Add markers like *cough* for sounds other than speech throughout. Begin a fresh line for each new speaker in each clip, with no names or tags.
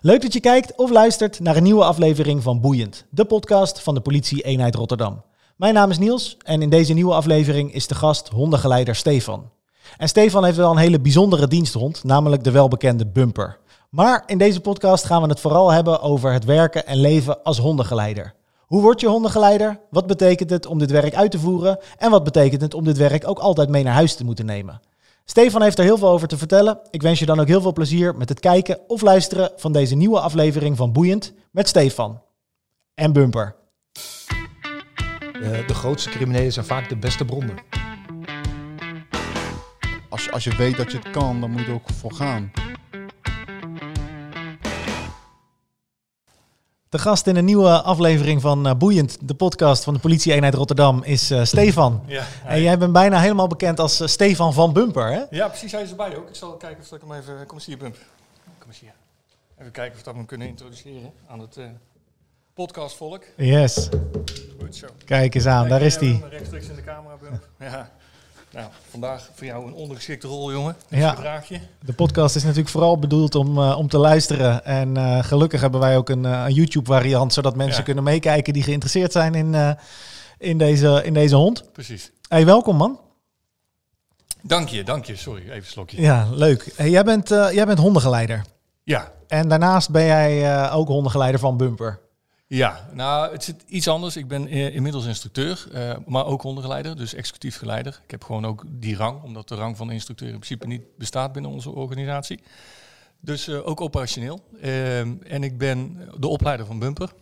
Leuk dat je kijkt of luistert naar een nieuwe aflevering van Boeiend, de podcast van de politie eenheid Rotterdam. Mijn naam is Niels en in deze nieuwe aflevering is de gast hondengeleider Stefan. En Stefan heeft wel een hele bijzondere diensthond, namelijk de welbekende Bumper. Maar in deze podcast gaan we het vooral hebben over het werken en leven als hondengeleider. Hoe word je hondengeleider? Wat betekent het om dit werk uit te voeren? En wat betekent het om dit werk ook altijd mee naar huis te moeten nemen? Stefan heeft er heel veel over te vertellen. Ik wens je dan ook heel veel plezier met het kijken of luisteren van deze nieuwe aflevering van Boeiend met Stefan en Bumper.
Eh, de grootste criminelen zijn vaak de beste bronnen.
Als je, als je weet dat je het kan, dan moet je er ook voor gaan.
De gast in een nieuwe aflevering van uh, Boeiend, de podcast van de politie-eenheid Rotterdam, is uh, Stefan.
Ja,
En jij bent bijna helemaal bekend als uh, Stefan van Bumper, hè?
ja, precies. Hij is erbij ook. Ik zal kijken of ik hem even... Kom eens hier, Bump. Kom eens hier. Even kijken of we hem kunnen introduceren aan het podcastvolk.
Yes.
Goed zo.
Kijk eens aan, daar is hij.
Rechtstreeks in de camera, Bump. Ja. Nou, vandaag voor jou een ondergeschikte rol, jongen.
Ja.
Gedraag je.
De podcast is natuurlijk vooral bedoeld om, uh, om te luisteren. En uh, gelukkig hebben wij ook een, uh, een YouTube-variant, zodat mensen
Ja.
kunnen meekijken die geïnteresseerd zijn in, in, deze, in deze hond.
Precies.
Hey, welkom man.
Dank je, dank je. Sorry, even een slokje.
Ja, leuk. Hey, jij, bent, jij bent hondengeleider.
Ja,
En daarnaast ben jij ook hondengeleider van Bumper.
Ja, nou, het zit iets anders. Ik ben eh, inmiddels instructeur, eh, maar ook hondengeleider, dus executief geleider. Ik heb gewoon ook die rang, omdat de rang van instructeur in principe niet bestaat binnen onze organisatie. Dus eh, ook operationeel. En ik ben de opleider van Bumper.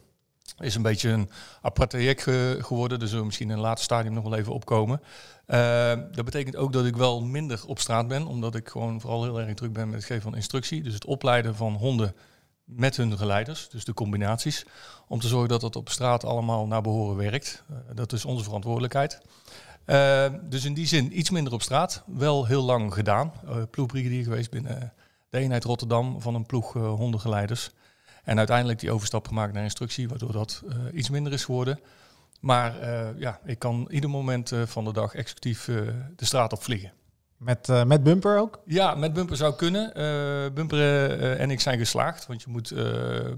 Is een beetje een apart traject ge- geworden, dus we misschien in een later stadium nog wel even opkomen. Dat betekent ook dat ik wel minder op straat ben, omdat ik gewoon vooral heel erg druk ben met het geven van instructie. Dus het opleiden van honden met hun geleiders, dus de combinaties, om te zorgen dat dat op straat allemaal naar behoren werkt. Uh, dat is onze verantwoordelijkheid. Uh, dus in die zin iets minder op straat, wel heel lang gedaan. Uh, ploegbrigadier geweest binnen de eenheid Rotterdam van een ploeg hondengeleiders. En uiteindelijk die overstap gemaakt naar instructie, waardoor dat iets minder is geworden. Maar ja, ik kan ieder moment van de dag executief de straat op vliegen.
Met, uh, met Bumper ook?
Ja, met Bumper zou kunnen. Uh, Bumper uh, en ik zijn geslaagd, want je moet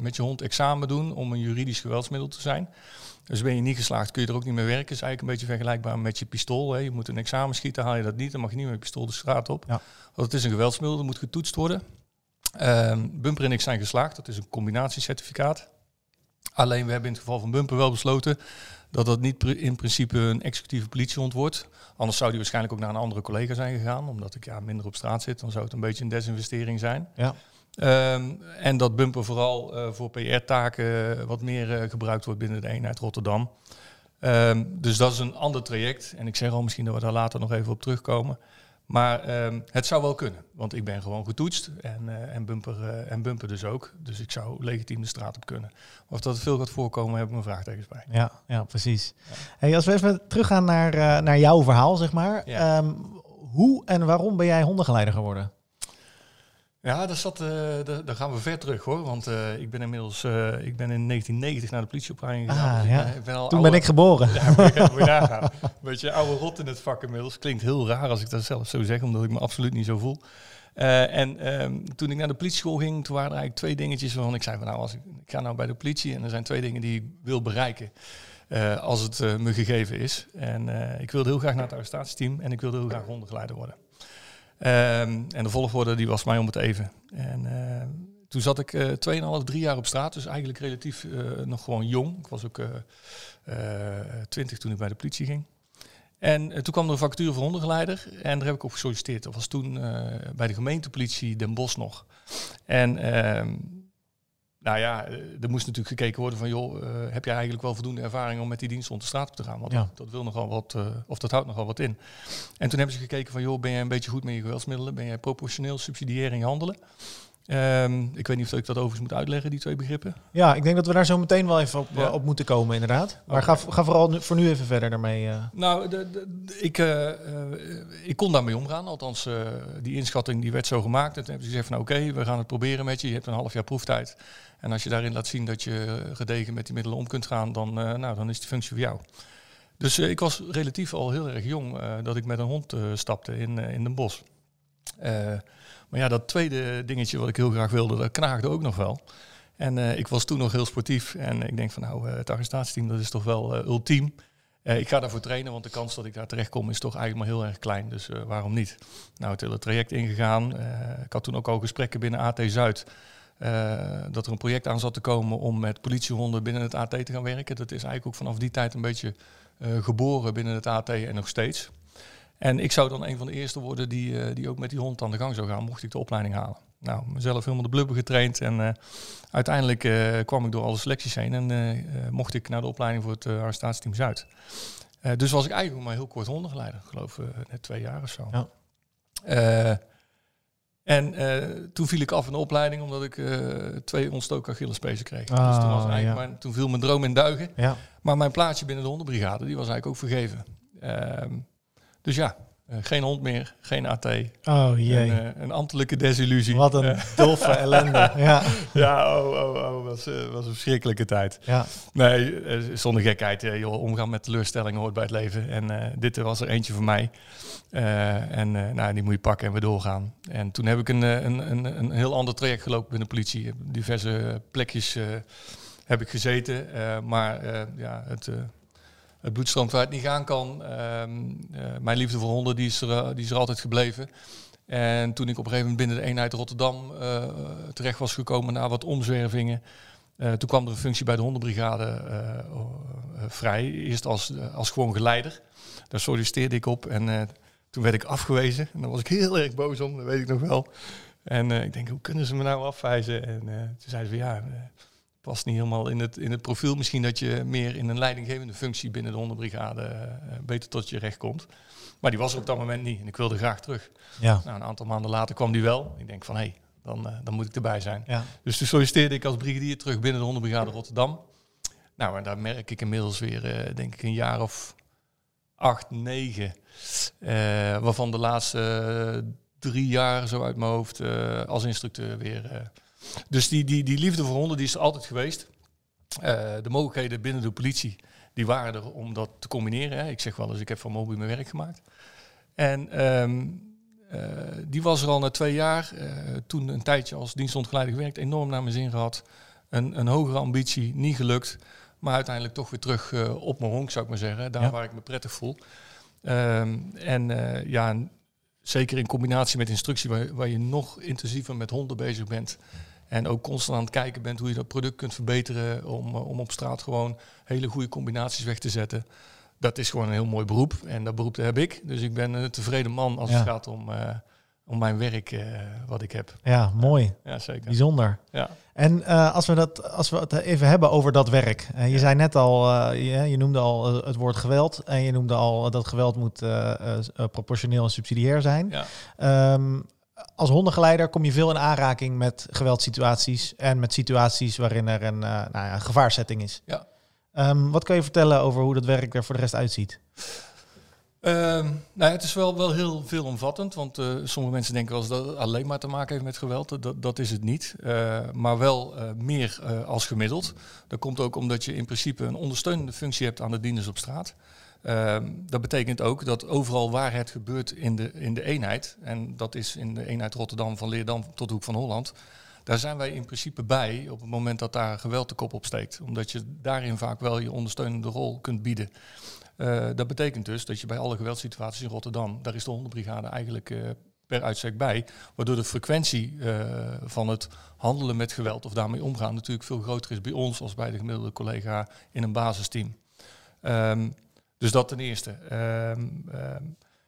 met je hond examen doen om een juridisch geweldsmiddel te zijn. Dus ben je niet geslaagd, kun je er ook niet mee werken. is eigenlijk een beetje vergelijkbaar met je pistool. Hè. Je moet een examen schieten, haal je dat niet, dan mag je niet met je pistool de straat op.
Ja.
Want het is een geweldsmiddel, dat moet getoetst worden. Uh, Bumper en ik zijn geslaagd, dat is een combinatiecertificaat. Alleen we hebben in het geval van Bumper wel besloten dat dat niet in principe een executieve politiehond wordt. Anders zou die waarschijnlijk ook naar een andere collega zijn gegaan, omdat ik ja, minder op straat zit. Dan zou het een beetje een desinvestering zijn.
Ja.
Um, en dat Bumper vooral uh, voor PR-taken wat meer uh, gebruikt wordt binnen de eenheid Rotterdam. Um, dus dat is een ander traject. En ik zeg al misschien dat we daar later nog even op terugkomen. Maar um, het zou wel kunnen, want ik ben gewoon getoetst en, uh, en, bumper, uh, en bumper dus ook. Dus ik zou legitiem de straat op kunnen. Of dat veel gaat voorkomen, heb ik mijn vraagtekens bij.
Ja, ja precies. Ja. Hey, als we even teruggaan naar, uh, naar jouw verhaal, zeg maar.
Ja.
Um, hoe en waarom ben jij hondengeleider geworden?
Ja, dat zat, uh, daar gaan we ver terug hoor. Want uh, ik ben inmiddels uh, ik ben in 1990 naar de politieopleiding gegaan.
Ah,
dus
ja.
ik ben,
Toen
oude,
ben ik geboren.
Ja, moet je, moet beetje *laughs* oude rot in het vak inmiddels. Klinkt heel raar als ik dat zelf zo zeg, omdat ik me absoluut niet zo voel. en um, toen ik naar de politieschool ging, toen waren er eigenlijk twee dingetjes waarvan ik zei van nou, als ik, ik ga nou bij de politie en er zijn twee dingen die ik wil bereiken. als het me gegeven is. En ik wilde heel graag naar het arrestatieteam en ik wilde heel graag hondengeleider worden. Um, en de volgorde die was mij om het even. En uh, toen zat ik uh, 2,5, 3 jaar op straat, dus eigenlijk relatief uh, nog gewoon jong. Ik was ook uh, 20 toen ik bij de politie ging. En toen kwam er een vacature voor hondengeleider en daar heb ik op gesolliciteerd. Dat was toen bij de gemeentepolitie Den Bosch nog. En nou ja, er moest natuurlijk gekeken worden van, joh, uh, heb jij eigenlijk wel voldoende ervaring om met die dienst de straat op te gaan? Want
Ja.
dat, dat wil nogal wat, uh, of dat houdt nogal wat in. En toen hebben ze gekeken van, joh, ben jij een beetje goed met je geweldsmiddelen? Ben jij proportioneel subsidiëren in je handelen? Um, ik weet niet of ik dat overigens moet uitleggen, die twee begrippen.
Ja, ik denk dat we daar zo meteen wel even op,
Ja.
uh, op moeten komen, inderdaad. Maar ga, ga vooral nu, voor nu even verder daarmee. uh.
Nou, de, ik, eh, eh, ik kon daarmee omgaan. Althans, eh, die inschatting die werd zo gemaakt. En toen hebben ze gezegd van oké, we gaan het proberen met je. Je hebt een half jaar proeftijd. En als je daarin laat zien dat je gedegen met die middelen om kunt gaan, dan, eh, nou, dan is die functie voor jou. Dus eh, ik was relatief al heel erg jong eh, dat ik met een hond stapte in, in Den Bosch. Eh, maar ja, dat tweede dingetje wat ik heel graag wilde, dat knaagde ook nog wel. En ik was toen nog heel sportief. En ik denk van nou, het arrestatieteam, dat is toch wel ultiem. Ik ga daarvoor trainen, want de kans dat ik daar terecht kom is toch eigenlijk maar heel erg klein. Dus waarom niet? Nou, het hele traject ingegaan. Ik had toen ook al gesprekken binnen AT Zuid. Eh, dat er een project aan zat te komen om met politiehonden binnen het AT te gaan werken. Dat is eigenlijk ook vanaf die tijd een beetje eh, geboren binnen het AT en nog steeds. En ik zou dan een van de eerste worden die, eh, die ook met die hond aan de gang zou gaan, mocht ik de opleiding halen. Nou, mezelf helemaal de blubber getraind en uiteindelijk kwam ik door alle selecties heen en mocht ik naar de opleiding voor het arrestatieteam Zuid. Dus was ik eigenlijk maar heel kort hondengeleider, ik geloof eh, net twee jaar of zo.
Ja.
En eh, toen viel ik af in de opleiding omdat ik eh, twee ontstoken Achillespezen kreeg. dus toen, was
Ah,
eigenlijk
ja.
toen viel mijn droom in duigen.
Ja.
Maar mijn plaatsje binnen de hondenbrigade, die was eigenlijk ook vergeven. Ehm, dus ja, geen hond meer, geen AT.
Oh jee.
Een, eh, een ambtelijke desillusie.
Wat een
Eh,
doffe ellende. *laughs* Ja.
ja, oh, oh, oh, was, eh, was een verschrikkelijke tijd.
Ja.
Nee, eh, zonder gekheid. eh, joh, omgaan met teleurstellingen hoort bij het leven. En eh, dit was er eentje voor mij. Eh, en eh, nou, die moet je pakken en weer doorgaan. En toen heb ik een, eh, een, een, een heel ander traject gelopen binnen de politie. Diverse plekjes eh, heb ik gezeten. eh, maar eh, ja, het, eh, het bloed stroomt waar het niet gaan kan. Ehm, eh, mijn liefde voor honden die is, er, eh, die is er altijd gebleven. En toen ik op een gegeven moment binnen de eenheid Rotterdam eh, terecht was gekomen na wat omzwervingen. toen kwam er een functie bij de hondenbrigade vrij. Eerst als, als gewoon geleider. Daar solliciteerde ik op en toen werd ik afgewezen. En daar was ik heel erg boos om, dat weet ik nog wel. En ik denk, hoe kunnen ze me nou afwijzen? En toen zeiden ze ja, past niet helemaal in het, in het profiel. Misschien dat je meer in een leidinggevende functie binnen de hondenbrigade eh, beter tot je recht komt. Maar die was er op dat moment niet en ik wilde graag terug.
Ja.
Nou, een aantal maanden later kwam die wel. Ik denk van hé, hey, dan, eh, dan moet ik erbij zijn.
Ja.
Dus toen solliciteerde ik als brigadier terug binnen de hondenbrigade Rotterdam. Nou, en daar merk ik inmiddels weer, eh, denk ik, een jaar of acht, negen. eh, waarvan de laatste drie jaar, zo uit mijn hoofd, als instructeur weer. Dus die, die, die liefde voor honden, die is er altijd geweest. Eh, de mogelijkheden binnen de politie, die waren er om dat te combineren. Hè. Ik zeg wel eens, ik heb van Mobi mijn werk gemaakt. En ehm, eh, die was er al na twee jaar. eh, toen een tijdje als dienstondergeleider gewerkt. Enorm naar mijn zin gehad. Een, een hogere ambitie, niet gelukt. Maar uiteindelijk toch weer terug op mijn honk, zou ik maar zeggen. Daar
Ja.
waar ik me prettig voel. Ehm, en ja, zeker in combinatie met instructie, waar, waar je nog intensiever met honden bezig bent. En ook constant aan het kijken bent hoe je dat product kunt verbeteren. Om, eh, om op straat gewoon hele goede combinaties weg te zetten. Dat is gewoon een heel mooi beroep. En dat beroep heb ik. Dus ik ben een tevreden man als
Ja.
het gaat om, eh, om mijn werk eh, wat ik heb.
ja, mooi.
Ja, zeker.
Bijzonder.
Ja.
En als, we dat, als we het even hebben over dat werk. Je zei net al, je, je noemde al het woord geweld. En je noemde al dat geweld moet proportioneel en subsidiair zijn.
Ja.
Ehm, als hondengeleider kom je veel in aanraking met geweldssituaties. En met situaties waarin er een, eh, nou ja, een gevaarsetting is.
Ja.
Ehm, wat kan je vertellen over hoe dat werk er voor de rest uitziet?
Ehm, nou, ja, het is wel, wel heel veelomvattend, want eh, sommige mensen denken eens dat alleen maar te maken heeft met geweld. Dat, dat is het niet, Eh, maar wel meer als gemiddeld. Dat komt ook omdat je in principe een ondersteunende functie hebt aan de dieners op straat. Ehm, dat betekent ook dat overal waar het gebeurt in de, in de eenheid, en dat is in de eenheid Rotterdam van Leerdam tot Hoek van Holland, daar zijn wij in principe bij op het moment dat daar geweld de kop opsteekt. Omdat je daarin vaak wel je ondersteunende rol kunt bieden. Eh, dat betekent dus dat je bij alle geweldssituaties in Rotterdam, daar is de hondenbrigade eigenlijk eh, per uitstek bij, waardoor de frequentie eh, van het handelen met geweld of daarmee omgaan natuurlijk veel groter is bij ons als bij de gemiddelde collega in een basisteam. Ehm, dus dat ten eerste. Ehm, ehm,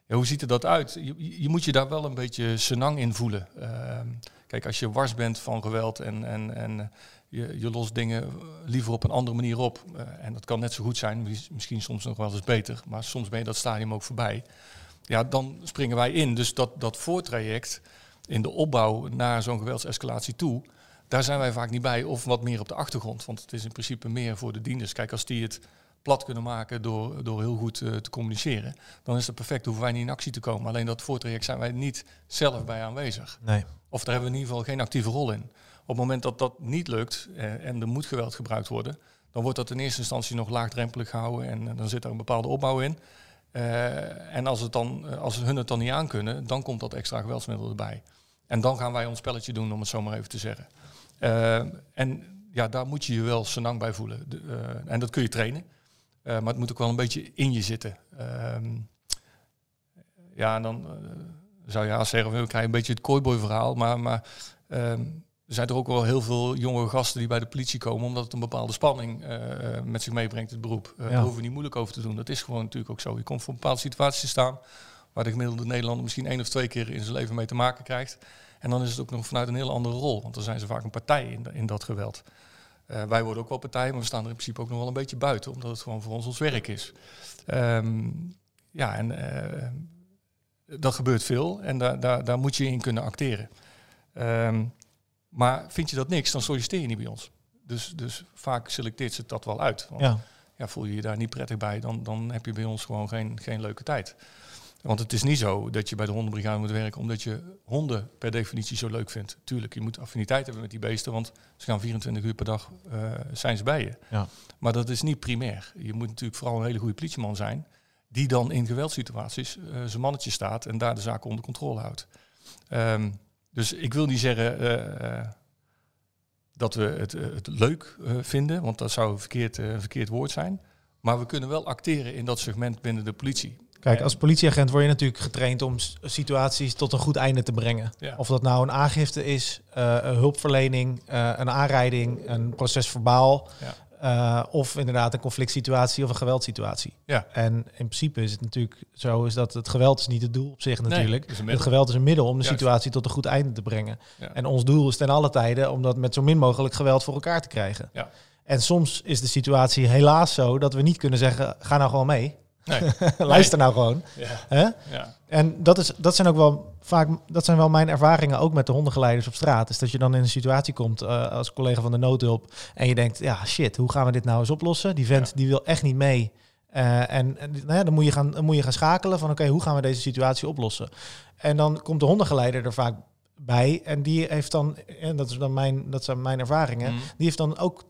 ja, hoe ziet er dat uit? Je, je moet je daar wel een beetje senang in voelen. Ehm, kijk, als je wars bent van geweld en, en, en je, je lost dingen liever op een andere manier op. eh, en dat kan net zo goed zijn, mis- misschien soms nog wel eens beter. Maar soms ben je dat stadium ook voorbij. Ja, dan springen wij in. Dus dat, dat voortraject in de opbouw naar zo'n geweldsescalatie toe... daar zijn wij vaak niet bij of wat meer op de achtergrond. Want het is in principe meer voor de dieners. Kijk, als die het plat kunnen maken door, door heel goed eh, te communiceren... dan is het perfect, hoeven wij niet in actie te komen. Alleen dat voortraject zijn wij niet zelf bij aanwezig.
Nee.
Of daar hebben we in ieder geval geen actieve rol in. Op het moment dat dat niet lukt eh, en er moet geweld gebruikt worden, dan wordt dat in eerste instantie nog laagdrempelig gehouden en eh, dan zit er een bepaalde opbouw in. En als, het dan, als hun het dan niet aankunnen, dan komt dat extra geweldsmiddel erbij. En dan gaan wij ons spelletje doen, om het zo maar even te zeggen. En ja, daar moet je je wel senang bij voelen. De, en dat kun je trainen. Eh, maar het moet ook wel een beetje in je zitten. Ehm, ja, en dan eh, zou je haast zeggen, we krijgen een beetje het kooiboy verhaal. Maar, maar ehm, er zijn er ook wel heel veel jonge gasten die bij de politie komen, omdat het een bepaalde spanning eh, met zich meebrengt, het beroep. Uh,
Ja.
Daar hoeven we niet moeilijk over te doen. Dat is gewoon natuurlijk ook zo. Je komt voor een bepaalde situatie te staan, waar de gemiddelde Nederlander misschien één of twee keer in zijn leven mee te maken krijgt. En dan is het ook nog vanuit een heel andere rol, want dan zijn ze vaak een partij in, in dat geweld. Eh, wij worden ook wel partij, maar we staan er in principe ook nog wel een beetje buiten, omdat het gewoon voor ons ons werk is. Ehm, ja, en eh, dat gebeurt veel en daar, daar, daar moet je in kunnen acteren. Ehm, maar vind je dat niks, dan solliciteer je niet bij ons. Dus, dus vaak selecteert ze dat wel uit. Want
Ja.
ja, voel je je daar niet prettig bij, dan, dan heb je bij ons gewoon geen, geen leuke tijd. Want het is niet zo dat je bij de hondenbrigade moet werken omdat je honden per definitie zo leuk vindt. Tuurlijk, je moet affiniteit hebben met die beesten, want ze gaan 24 uur per dag eh, zijn ze bij je.
Ja.
Maar dat is niet primair. Je moet natuurlijk vooral een hele goede politieman zijn, die dan in geweldsituaties eh, zijn mannetje staat en daar de zaak onder controle houdt. Ehm, dus ik wil niet zeggen eh, dat we het, het leuk vinden, want dat zou een verkeerd, een verkeerd woord zijn. Maar we kunnen wel acteren in dat segment binnen de politie.
Kijk, als politieagent word je natuurlijk getraind om situaties tot een goed einde te brengen.
Ja.
Of dat nou een aangifte is, eh, een hulpverlening, eh, een aanrijding, een proces verbaal.
Ja.
eh, of inderdaad een conflict situatie of een geweldsituatie.
Ja.
En in principe is het natuurlijk zo is dat het geweld is niet het doel op zich natuurlijk. het geweld is een middel om de
Juist.
situatie tot een goed einde te brengen.
Ja.
En ons doel is ten alle tijden om dat met zo min mogelijk geweld voor elkaar te krijgen.
Ja.
En soms is de situatie helaas zo dat we niet kunnen zeggen, ga nou gewoon mee. *laughs*
Nee.
Luister nou gewoon.
Ja.
Hè?
Ja.
En dat, is, dat zijn ook wel vaak, dat zijn wel mijn ervaringen ook met de hondengeleiders op straat. Is dat je dan in een situatie komt eh, als collega van de noodhulp en je denkt, ja shit, hoe gaan we dit nou eens oplossen? Die vent
Ja.
die wil echt niet mee. Eh, en en nou ja, dan, moet je gaan, dan moet je gaan schakelen van oké, hoe gaan we deze situatie oplossen? En dan komt de hondengeleider er vaak bij en die heeft dan, en dat is dan mijn, dat zijn mijn ervaringen,
Mhm.
die heeft dan ook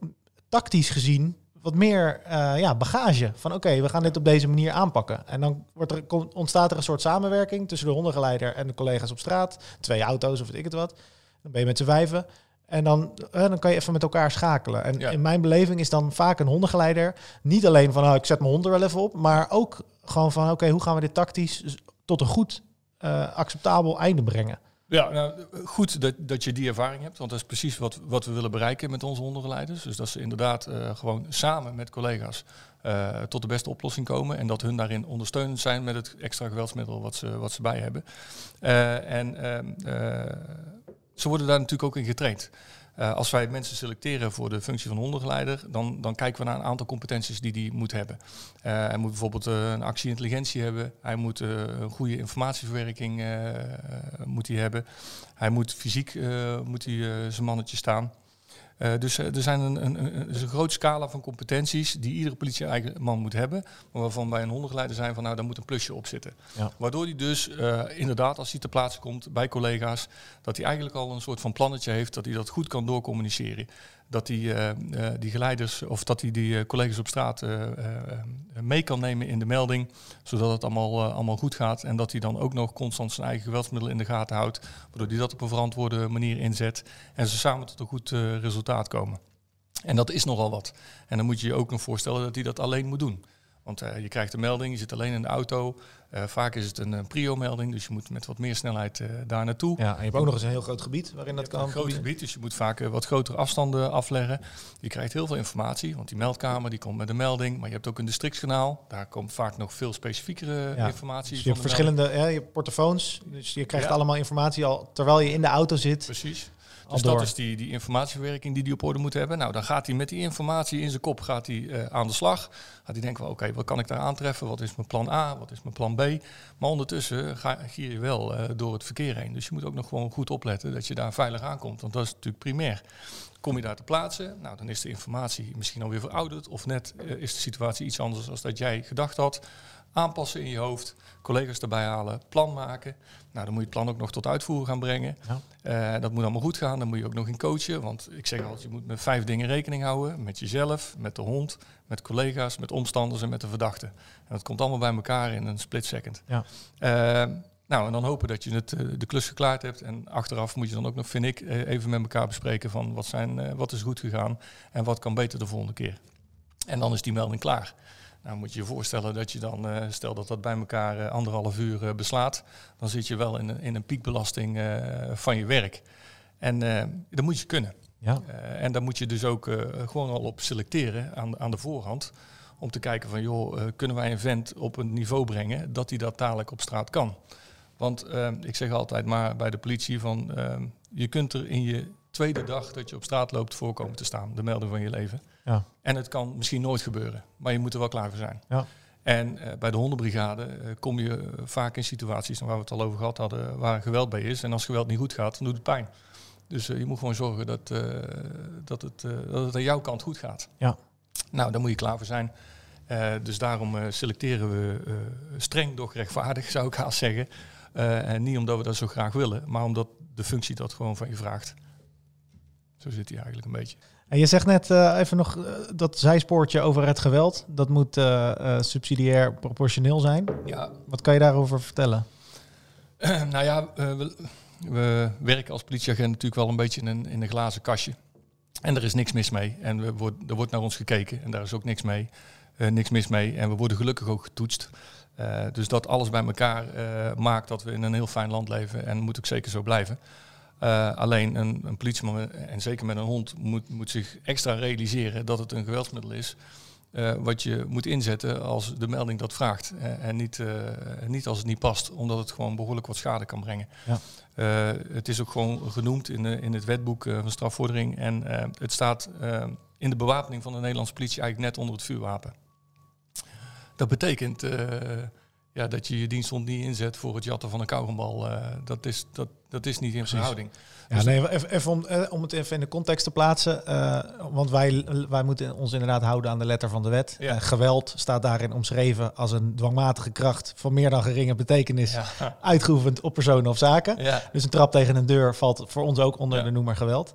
tactisch gezien wat meer eh, ja, bagage. Van oké, we gaan dit op deze manier aanpakken. En dan wordt er, ontstaat er een soort samenwerking tussen de hondengeleider en de collega's op straat. Twee auto's of weet ik het wat. Dan ben je met z'n vijven. En dan, eh, dan kan je even met elkaar schakelen. En
Ja.
in mijn beleving is dan vaak een hondengeleider niet alleen van oh, ik zet mijn hond er wel even op, maar ook gewoon van oké, hoe gaan we dit tactisch tot een goed, eh, acceptabel einde brengen.
Ja, nou, goed dat, dat je die ervaring hebt, want dat is precies wat, wat we willen bereiken met onze hondenleiders. Dus dat ze inderdaad eh, gewoon samen met collega's eh, tot de beste oplossing komen en dat hun daarin ondersteunend zijn met het extra geweldsmiddel wat ze, wat ze bij hebben. Eh, en ehm, eh, ze worden daar natuurlijk ook in getraind. Eh, als wij mensen selecteren voor de functie van hondengeleider, dan, dan kijken we naar een aantal competenties die die moet hebben. Eh, hij moet bijvoorbeeld eh, een actie-intelligentie hebben. Hij moet een goede informatieverwerking moet hij hebben. Hij moet fysiek moet hij, zijn mannetje staan. Eh, dus eh, er zijn een, een, een, is een groot scala van competenties die iedere politie eigen man moet hebben. Maar waarvan wij een hondengeleider zijn van nou, daar moet een plusje op zitten.
Ja.
Waardoor hij dus eh, inderdaad, als hij ter plaatse komt bij collega's, dat hij eigenlijk al een soort van plannetje heeft, dat hij dat goed kan doorcommuniceren. Dat hij eh, eh, die geleiders of dat hij die eh, collega's op straat mee kan nemen in de melding, zodat het allemaal, allemaal goed gaat. En dat hij dan ook nog constant zijn eigen geweldsmiddelen in de gaten houdt, waardoor hij dat op een verantwoorde manier inzet en ze samen tot een goed resultaat komen. En dat is nogal wat. En dan moet je je ook nog voorstellen dat hij dat alleen moet doen. Want je krijgt een melding, je zit alleen in de auto. Eh, vaak is het een, eh, prio-melding, dus je moet met wat meer snelheid eh, daar naartoe.
Ja, en je hebt ook nog eens een heel groot gebied waarin dat kan.
een groot gebied, dus je moet vaak wat grotere afstanden afleggen. Je krijgt heel veel informatie, want die meldkamer die komt met een melding. Maar je hebt ook een districtskanaal. Daar komt vaak nog veel specifiekere
Ja,
informatie.
Dus je hebt verschillende je hebt portofoons, dus je krijgt
Ja.
allemaal informatie al terwijl je in de auto zit.
Precies. Dus dat is die, die informatieverwerking die hij op orde moet hebben. Nou, dan gaat hij met die informatie in zijn kop gaat hij, eh, aan de slag. Gaat hij denken, oké, wat kan ik daar aantreffen? Wat is mijn plan A? Wat is mijn plan B? Maar ondertussen ga, gier je wel eh, door het verkeer heen. Dus je moet ook nog gewoon goed opletten dat je daar veilig aankomt. Want dat is natuurlijk primair. Kom je daar te plaatsen, nou, dan is de informatie misschien alweer verouderd. Of net eh, is de situatie iets anders dan dat jij gedacht had. Aanpassen in je hoofd, collega's erbij halen, plan maken. Nou, dan moet je het plan ook nog tot uitvoering gaan brengen.
Ja.
Eh, dat moet allemaal goed gaan. Dan moet je ook nog in coachen. Want ik zeg altijd, je moet met vijf dingen rekening houden. Met jezelf, met de hond, met collega's, met omstanders en met de verdachte. En dat komt allemaal bij elkaar in een split second.
Ja.
Eh, nou, en dan hopen dat je het, eh, de klus geklaard hebt. En achteraf moet je dan ook nog, vind ik, even met elkaar bespreken van wat, zijn, wat is goed gegaan en wat kan beter de volgende keer. En dan is die melding klaar. Nou moet je je voorstellen dat je dan, eh, stel dat dat bij elkaar eh, anderhalf uur eh, beslaat, dan zit je wel in een, in een piekbelasting van je werk. En dat moet je kunnen.
Ja.
En daar moet je dus ook gewoon al op selecteren aan, aan de voorhand. Om te kijken van, joh, kunnen wij een vent op een niveau brengen dat hij dat dadelijk op straat kan? Want ik zeg altijd maar bij de politie van, je kunt er in je tweede dag dat je op straat loopt voorkomen te staan. De melding van je leven.
Ja.
En het kan misschien nooit gebeuren, maar je moet er wel klaar voor zijn.
Ja.
En eh, bij de hondenbrigade eh, kom je vaak in situaties waar we het al over gehad hadden, waar geweld bij is. En als geweld niet goed gaat, dan doet het pijn. Dus eh, je moet gewoon zorgen dat, dat, het, dat het aan jouw kant goed gaat.
Ja.
Nou, daar moet je klaar voor zijn. Dus daarom selecteren we streng, doch rechtvaardig, zou ik haast zeggen. En niet omdat we dat zo graag willen, maar omdat de functie dat gewoon van je vraagt. Zo zit hij eigenlijk een beetje.
En je zegt net eh, even nog eh, dat zijspoortje over het geweld. Dat moet eh, subsidiair proportioneel zijn.
Ja,
Wat kan je daarover vertellen? *clears throat*
nou ja, we, we werken als politieagent natuurlijk wel een beetje in een, in een glazen kastje. En er is niks mis mee. En we wordt, er wordt naar ons gekeken en daar is ook niks mee. Niks mis mee. En we worden gelukkig ook getoetst. Dus dat alles bij elkaar maakt dat we in een heel fijn land leven. En moet ook zeker zo blijven. Eh, alleen een, een politieman, en zeker met een hond, moet, moet zich extra realiseren dat het een geweldsmiddel is. eh, wat je moet inzetten als de melding dat vraagt. Eh, en niet, niet als het niet past, omdat het gewoon behoorlijk wat schade kan brengen.
Ja.
Het is ook gewoon genoemd in, de, in het wetboek van strafvordering. En het staat in de bewapening van de Nederlandse politie eigenlijk net onder het vuurwapen. Dat betekent ja, dat je je diensthond niet inzet voor het jatten van een kauwgombal. Eh, dat, is, dat, dat is niet in verhouding.
Ja,
Dus-
nee, even, even om, eh, om het even in de context te plaatsen. eh, want wij, wij moeten ons inderdaad houden aan de letter van de wet.
Ja.
Geweld staat daarin omschreven als een dwangmatige kracht van meer dan geringe betekenis.
Ja.
Uitgeoefend op personen of zaken.
Ja.
Dus een trap tegen een deur valt voor ons ook onder de noemer geweld.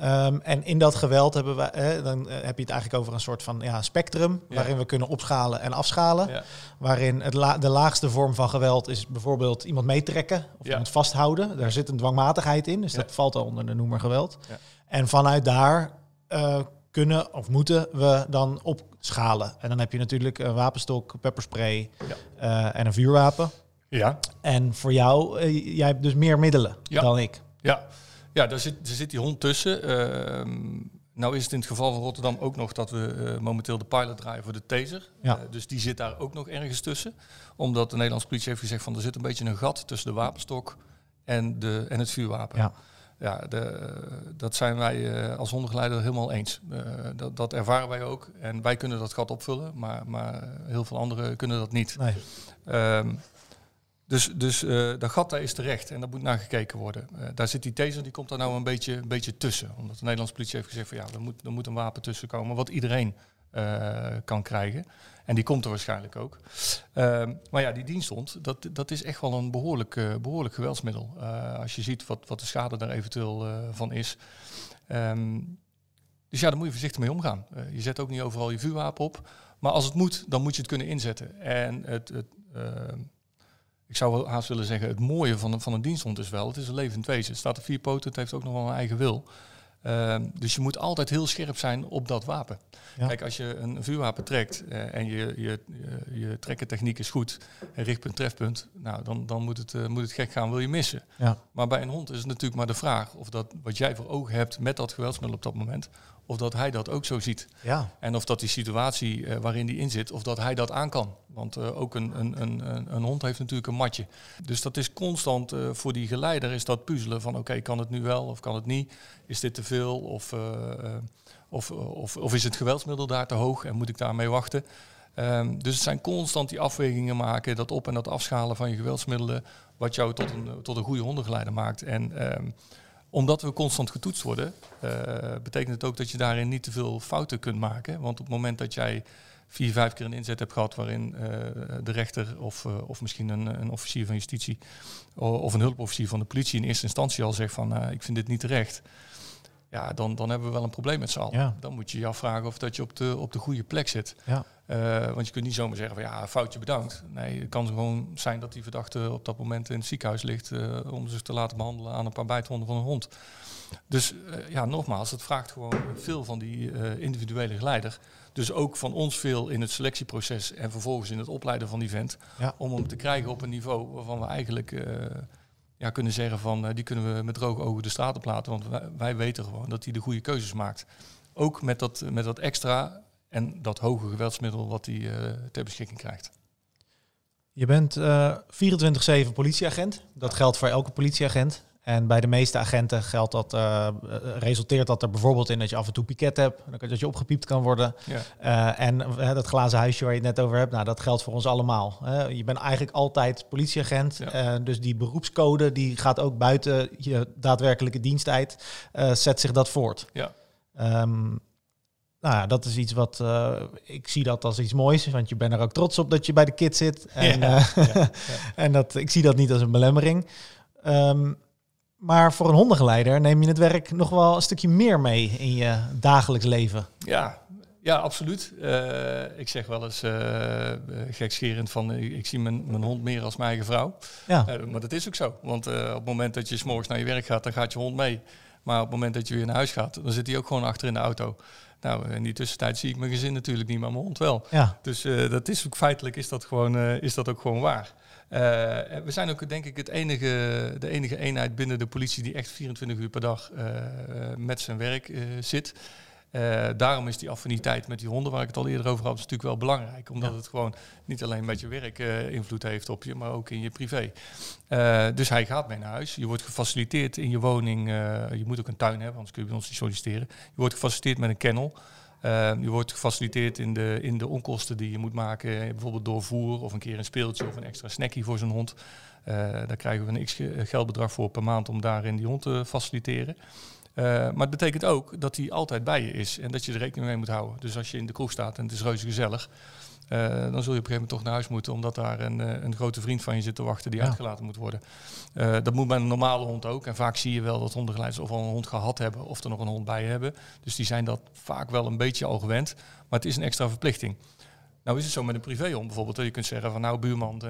Ehm, en in dat geweld hebben we, eh, dan eh, heb je het eigenlijk over een soort van ja, spectrum,
Ja.
waarin we kunnen opschalen en afschalen.
Ja.
Waarin het la- de laagste vorm van geweld is bijvoorbeeld iemand meetrekken of iemand vasthouden. Daar zit een dwangmatigheid in, dus dat valt al onder de noemer geweld.
Ja.
En vanuit daar eh, kunnen of moeten we dan opschalen. En dan heb je natuurlijk een wapenstok, pepperspray eh, en een vuurwapen.
Ja.
En voor jou, jij hebt dus meer middelen dan ik.
Ja, ja daar, zit, er zit die hond tussen. Ehm, nou is het in het geval van Rotterdam ook nog dat we eh, momenteel de pilot draaien voor de taser.
Ja.
Eh, dus die zit daar ook nog ergens tussen. Omdat de Nederlandse politie heeft gezegd van er zit een beetje een gat tussen de wapenstok en, de, en het vuurwapen.
Ja.
Ja, de, dat zijn wij eh, als hondengeleider helemaal eens. Eh, dat, dat ervaren wij ook. En wij kunnen dat gat opvullen, maar, maar heel veel anderen kunnen dat niet.
Nee.
Ehm, dus dus eh, dat gat daar is terecht en daar moet naar gekeken worden. Eh, daar zit die taser, die komt daar nou een beetje, een beetje tussen. Omdat de Nederlandse politie heeft gezegd van ja, er moet, een wapen tussen komen wat iedereen eh, kan krijgen. En die komt er waarschijnlijk ook. Ehm, maar ja, die diensthond, dat, dat is echt wel een behoorlijk, eh, behoorlijk geweldsmiddel. Als je ziet wat, wat de schade daar eventueel van is. Ehm, dus ja, daar moet je voorzichtig mee omgaan. Je zet ook niet overal je vuurwapen op. Maar als het moet, dan moet je het kunnen inzetten. En het, het, ehm, ik zou wel haast willen zeggen, het mooie van, een- van een diensthond is wel, het is een levend wezen. Het staat op vier poten, het heeft ook nog wel een eigen wil. Ehm, dus je moet altijd heel scherp zijn op dat wapen.
Ja.
Kijk, als je een vuurwapen trekt eh, en je, je, je, is goed, en richtpunt, trefpunt, nou, dan, dan moet, het, eh, moet het gek gaan, wil je missen.
Ja.
Maar bij een hond is het natuurlijk maar de vraag of dat wat jij voor ogen hebt met dat geweldsmiddel op dat moment, of dat hij dat ook zo ziet.
Ja.
En of dat die situatie eh, waarin die in zit, of dat hij dat aan kan. Want eh, ook een, een, een, een, een hond heeft natuurlijk een matje. Dus dat is constant eh, voor die geleider is dat puzzelen van oké, kan het nu wel of kan het niet? Is dit te veel of, of, of, of is het geweldsmiddel daar te hoog en moet ik daarmee wachten? Ehm, dus het zijn constant die afwegingen maken, dat op- en dat afschalen van je geweldsmiddelen, wat jou tot een, tot een goede hondengeleider maakt. En ehm, Omdat we constant getoetst worden, eh, betekent het ook dat je daarin niet te veel fouten kunt maken. Want op het moment dat jij vier, vijf keer een inzet hebt gehad waarin eh, de rechter of, eh, of misschien een, een officier van justitie of een hulpofficier van de politie in eerste instantie al zegt van eh, ik vind dit niet terecht. Ja, dan, dan hebben we wel een probleem met z'n allen.
Ja.
Dan moet je je afvragen of dat je op de, op de goede plek zit.
Ja.
Eh, want je kunt niet zomaar zeggen van ja, foutje bedankt. Nee, het kan gewoon zijn dat die verdachte op dat moment in het ziekenhuis ligt eh, om zich te laten behandelen aan een paar bijtwonden van een hond. Dus eh, ja, nogmaals, het vraagt gewoon veel van die individuele geleider. Dus ook van ons veel in het selectieproces en vervolgens in het opleiden van die vent.
Ja.
Om hem te krijgen op een niveau waarvan we eigenlijk ja, kunnen zeggen van eh, die kunnen we met droge ogen de straat op laten. Want wij, wij weten gewoon dat hij de goede keuzes maakt. Ook met dat, met dat extra en dat hoge geweldsmiddel wat hij eh, ter beschikking krijgt.
Je bent eh 24-7 politieagent. Dat geldt voor elke politieagent. En bij de meeste agenten geldt dat, eh, resulteert dat er bijvoorbeeld in dat je af en toe piket hebt, dat je opgepiept kan worden.
Ja.
Eh, en eh, dat glazen huisje waar je het net over hebt, nou, dat geldt voor ons allemaal. je bent eigenlijk altijd politieagent.
Ja.
dus die beroepscode die gaat ook buiten je daadwerkelijke diensttijd, eh, zet zich dat voort.
Ja.
Ehm, nou ja, dat is iets wat ik zie dat als iets moois, want je bent er ook trots op dat je bij de kid zit. En,
Ja, ja, *laughs* ja.
en dat, ik zie dat niet als een belemmering. Ehm, maar voor een hondengeleider neem je het werk nog wel een stukje meer mee in je dagelijks leven.
Ja, ja, absoluut. Eh, ik zeg wel eens eh, gekscherend van eh, ik zie mijn, mijn hond meer als mijn eigen vrouw.
Ja,
maar dat is ook zo. Want op het moment dat je s'morgens naar je werk gaat, dan gaat je hond mee. Maar op het moment dat je weer naar huis gaat, dan zit hij ook gewoon achter in de auto. Nou, in die tussentijd zie ik mijn gezin natuurlijk niet, maar mijn hond wel.
ja,
Dus dat is ook feitelijk is dat, gewoon, is dat ook gewoon waar. Eh, we zijn ook denk ik het enige, de enige eenheid binnen de politie die echt 24 uur per dag eh, met zijn werk eh, zit. Daarom is die affiniteit met die honden, waar ik het al eerder over had, is natuurlijk wel belangrijk. Omdat
Ja.
het gewoon niet alleen met je werk invloed heeft op je, maar ook in je privé. Dus hij gaat mee naar huis. Je wordt gefaciliteerd in je woning. je moet ook een tuin hebben, anders kun je bij ons niet solliciteren. Je wordt gefaciliteerd met een kennel. Eh, je wordt gefaciliteerd in de, in de onkosten die je moet maken. Bijvoorbeeld door voer of een keer een speeltje of een extra snackie voor zo'n hond. Eh, daar krijgen we een x ge- geldbedrag voor per maand om daarin die hond te faciliteren. Eh, maar het betekent ook dat hij altijd bij je is en dat je er rekening mee moet houden. Dus als je in de kroeg staat en het is reuze gezellig, eh, dan zul je op een gegeven moment toch naar huis moeten, omdat daar een, eh, een grote vriend van je zit te wachten die
Ja.
uitgelaten moet worden. Eh, dat moet bij een normale hond ook. En vaak zie je wel dat hondengeleiders of al een hond gehad hebben of er nog een hond bij hebben. Dus die zijn dat vaak wel een beetje al gewend. Maar het is een extra verplichting. Nou is het zo met een privéhond bijvoorbeeld. Dat je kunt zeggen van nou buurman,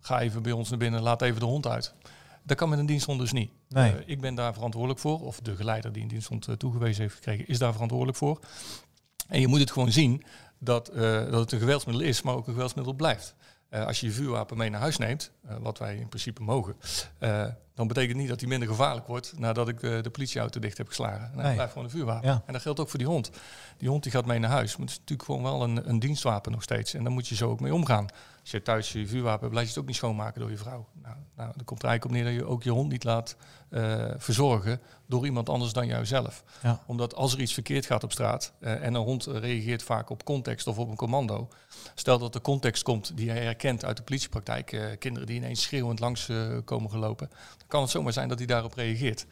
ga even bij ons naar binnen, laat even de hond uit. Dat kan met een diensthond dus niet.
nee.
Ik ben daar verantwoordelijk voor, of de geleider die een diensthond toegewezen heeft gekregen, is daar verantwoordelijk voor. En je moet het gewoon zien dat, eh, dat het een geweldsmiddel is, maar ook een geweldsmiddel blijft. Eh, als je je vuurwapen mee naar huis neemt, eh, wat wij in principe mogen, dan betekent niet dat hij minder gevaarlijk wordt nadat ik de politieauto dicht heb geslagen. Nee. Het blijft gewoon een vuurwapen.
Ja.
En dat geldt ook voor die hond. Die hond die gaat mee naar huis, maar het is natuurlijk gewoon wel een, een dienstwapen nog steeds. En daar moet je zo ook mee omgaan. Als je thuis je vuurwapen laat je het ook niet schoonmaken door je vrouw. Nou, nou, dan komt er eigenlijk op neer dat je ook je hond niet laat eh, verzorgen door iemand anders dan jouzelf.
Ja.
Omdat als er iets verkeerd gaat op straat eh, en een hond reageert vaak op context of op een commando. Stel dat de context komt die hij herkent uit de politiepraktijk, eh, kinderen die ineens schreeuwend langs komen gelopen, dan kan het zomaar zijn dat hij daarop reageert.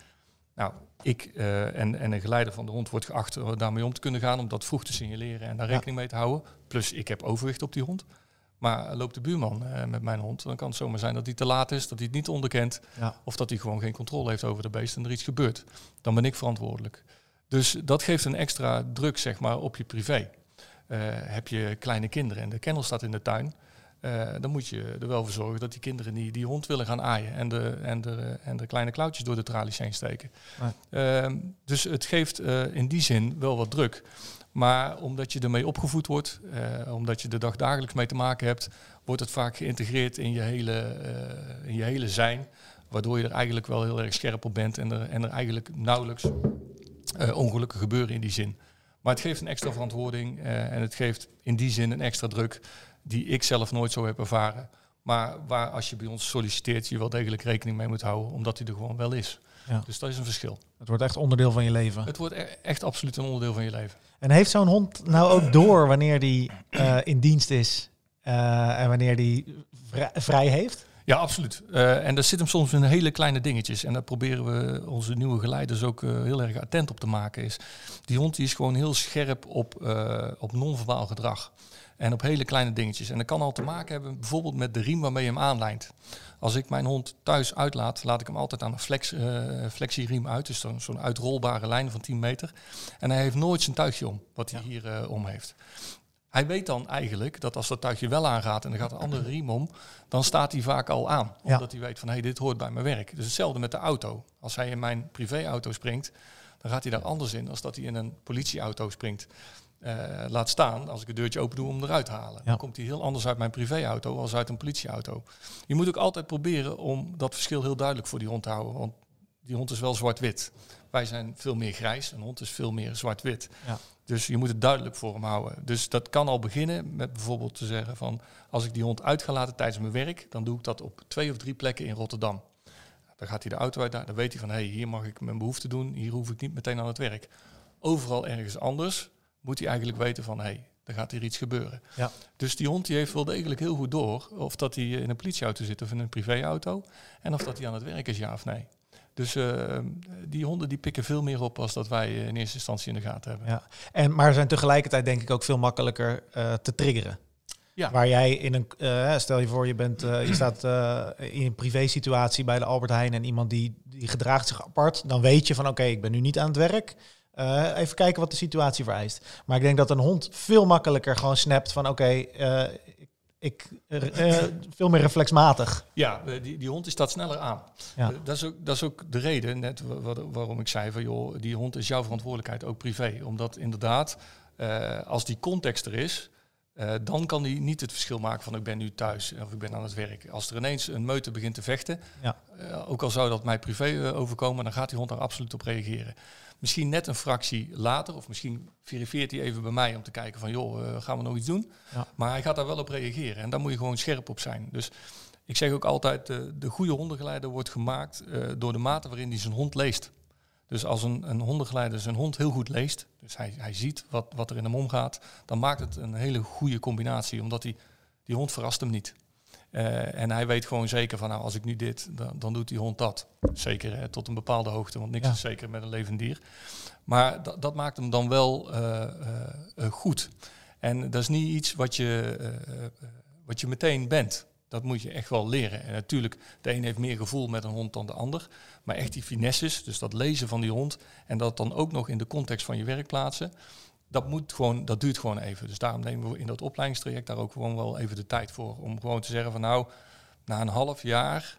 Nou, ik en, en een geleider van de hond wordt geacht daarmee om te kunnen gaan, om dat vroeg te signaleren en daar rekening mee te houden. Plus, ik heb overwicht op die hond. Maar loopt de buurman eh, met mijn hond, dan kan het zomaar zijn dat hij te laat is, dat hij het niet onderkent,
Ja.
of dat hij gewoon geen controle heeft over de beest en er iets gebeurt. Dan ben ik verantwoordelijk. Dus dat geeft een extra druk, zeg maar, op je privé. Eh, heb je kleine kinderen en de kennel staat in de tuin, eh, dan moet je er wel voor zorgen dat die kinderen die, die hond willen gaan aaien en de, en, de, en de kleine klauwtjes door de tralies heen steken. Ehm, dus het geeft in die zin wel wat druk. Maar omdat je ermee opgevoed wordt, eh, omdat je er dagdagelijks mee te maken hebt, wordt het vaak geïntegreerd in je hele, eh, in je hele zijn. Waardoor je er eigenlijk wel heel erg scherp op bent en er, en er eigenlijk nauwelijks eh, ongelukken gebeuren in die zin. Maar het geeft een extra verantwoording en het geeft in die zin een extra druk die ik zelf nooit zo heb ervaren. Maar waar als je bij ons solliciteert, je wel degelijk rekening mee moet houden, omdat hij er gewoon wel is.
Ja.
Dus dat is een verschil.
Het wordt echt onderdeel van je leven.
Het wordt e- echt absoluut een onderdeel van je leven.
En heeft zo'n hond nou ook door wanneer die eh, in dienst is eh, en wanneer die vrij, vrij heeft?
Ja, absoluut. Uh, en dat zit hem soms in hele kleine dingetjes. En daar proberen we onze nieuwe geleiders ook uh, heel erg attent op te maken. Is, die hond die is gewoon heel scherp op, uh, op non-verbaal gedrag. En op hele kleine dingetjes. En dat kan al te maken hebben bijvoorbeeld met de riem waarmee je hem aanlijnt. Als ik mijn hond thuis uitlaat, laat ik hem altijd aan een flex, uh, flexieriem uit. Dus zo'n zo uitrolbare lijn van 10 meter. En hij heeft nooit zijn tuigje om, wat hij hier uh, om heeft. Hij weet dan eigenlijk dat als dat tuigje wel aangaat en er gaat een andere riem om, dan staat hij vaak al aan. Omdat hij weet van hé, hey, dit hoort bij mijn werk. Dus hetzelfde met de auto. Als hij in mijn privéauto springt, dan gaat hij daar anders in als dat hij in een politieauto springt. Uh, laat staan, als ik het deurtje open doe om eruit te halen. Ja. Dan komt hij heel anders uit mijn privéauto als uit een politieauto. Je moet ook altijd proberen om dat verschil heel duidelijk voor die hond te houden. Want die hond is wel zwart-wit. Wij zijn veel meer grijs, een hond is veel meer zwart-wit. Ja. Dus je moet het duidelijk voor hem houden. Dus dat kan al beginnen met bijvoorbeeld te zeggen van... als ik die hond uit ga laten tijdens mijn werk... dan doe ik dat op twee of drie plekken in Rotterdam. Dan gaat hij de auto uit, dan weet hij van... hé, hey, hier mag ik mijn behoefte doen, hier hoef ik niet meteen aan het werk. Overal ergens anders moet hij eigenlijk weten van... hé, hey, er gaat hier iets gebeuren. Ja. Dus die hond die heeft wel degelijk heel goed door... of dat hij in een politieauto zit of in een privéauto... en of dat hij aan het werk is, ja of nee. Dus uh, die honden die pikken veel meer op als dat wij in eerste instantie in de gaten hebben.
Ja. En, maar zijn tegelijkertijd denk ik ook veel makkelijker uh, te triggeren. Ja. Waar jij in een, uh, stel je voor, je, bent, je staat in een privé situatie bij de Albert Heijn en iemand die, die gedraagt zich apart, dan weet je van oké, okay, ik ben nu niet aan het werk. Even kijken wat de situatie vereist. Maar ik denk dat een hond veel makkelijker gewoon snapt van oké, okay, ik, uh, veel meer reflexmatig.
Ja, die, die hond is dat sneller aan. Ja. Dat, is ook, dat is ook de reden net waarom ik zei van joh, die hond is jouw verantwoordelijkheid, ook privé. Omdat inderdaad, als die context er is, dan kan die niet het verschil maken van ik ben nu thuis of ik ben aan het werk. Als er ineens een meute begint te vechten, ja. ook al zou dat mij privé overkomen, dan gaat die hond daar absoluut op reageren. Misschien net een fractie later, of misschien verifieert hij even bij mij om te kijken van joh, gaan we nog iets doen? Ja. Maar hij gaat daar wel op reageren en daar moet je gewoon scherp op zijn. Dus ik zeg ook altijd, de goede hondengeleider wordt gemaakt door de mate waarin hij zijn hond leest. Dus als een, een hondengeleider zijn hond heel goed leest, dus hij, hij ziet wat, wat er in hem omgaat, dan maakt het een hele goede combinatie, omdat hij, die hond verrast hem niet. Uh, en hij weet gewoon zeker van, nou, als ik nu dit, dan, dan doet die hond dat. Zeker hè, tot een bepaalde hoogte, want niks ja. is zeker met een levend dier. Maar dat maakt hem dan wel uh, uh, goed. En dat is niet iets wat je, wat je meteen bent. Dat moet je echt wel leren. En natuurlijk, de een heeft meer gevoel met een hond dan de ander. Maar echt die finesses, dus dat lezen van die hond... en dat dan ook nog in de context van je werk plaatsen dat, moet gewoon, dat duurt gewoon even. Dus daarom nemen we in dat opleidingstraject daar ook gewoon wel even de tijd voor. Om gewoon te zeggen van nou, na een half jaar,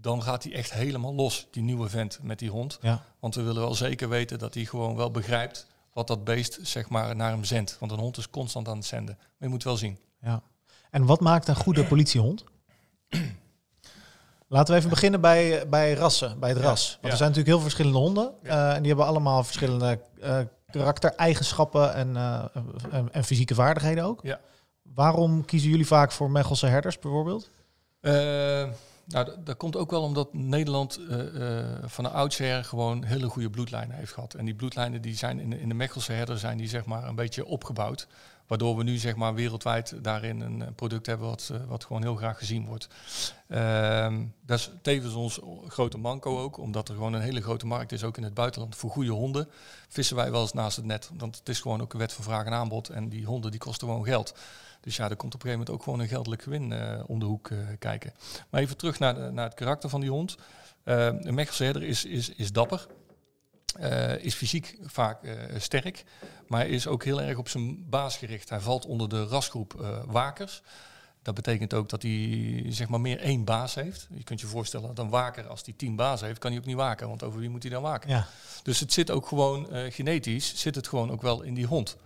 dan gaat hij echt helemaal los, die nieuwe vent met die hond. Ja. Want we willen wel zeker weten dat hij gewoon wel begrijpt wat dat beest zeg maar naar hem zendt. Want een hond is constant aan het zenden. Maar je moet wel zien.
Ja. En wat maakt een goede politiehond? Laten we even beginnen bij, bij rassen, bij het ras. Want er zijn natuurlijk heel verschillende honden. Uh, en die hebben allemaal verschillende uh, karaktereigenschappen en, uh, en, en, fysieke vaardigheden ook. Ja. Waarom kiezen jullie vaak voor Mechelse herders bijvoorbeeld?
Uh, nou, dat komt ook wel omdat Nederland uh, van de oudsher gewoon hele goede bloedlijnen heeft gehad. En die bloedlijnen die zijn in de, in de Mechelse herder zijn die zeg maar een beetje opgebouwd. Waardoor we nu zeg maar wereldwijd daarin een product hebben wat, wat gewoon heel graag gezien wordt. Uh, dat is tevens ons grote manco ook, omdat er gewoon een hele grote markt is, ook in het buitenland, voor goede honden. Vissen wij wel eens naast het net, want het is gewoon ook een wet van vraag en aanbod. En die honden die kosten gewoon geld. Dus ja, er komt op een gegeven moment ook gewoon een geldelijk gewin uh, om de hoek kijken. Maar even terug naar, de, naar het karakter van die hond. Uh, een Mechelse herder is, is, is dapper. Uh, is fysiek vaak uh, sterk, maar is ook heel erg op zijn baas gericht. Hij valt onder de rasgroep uh, wakers. Dat betekent ook dat hij zeg maar meer één baas heeft. Je kunt je voorstellen dat een waker, als hij tien baas heeft, kan hij ook niet waken. Want over wie moet hij dan waken? Ja. Dus het zit ook gewoon genetisch, zit het gewoon ook wel in die hond.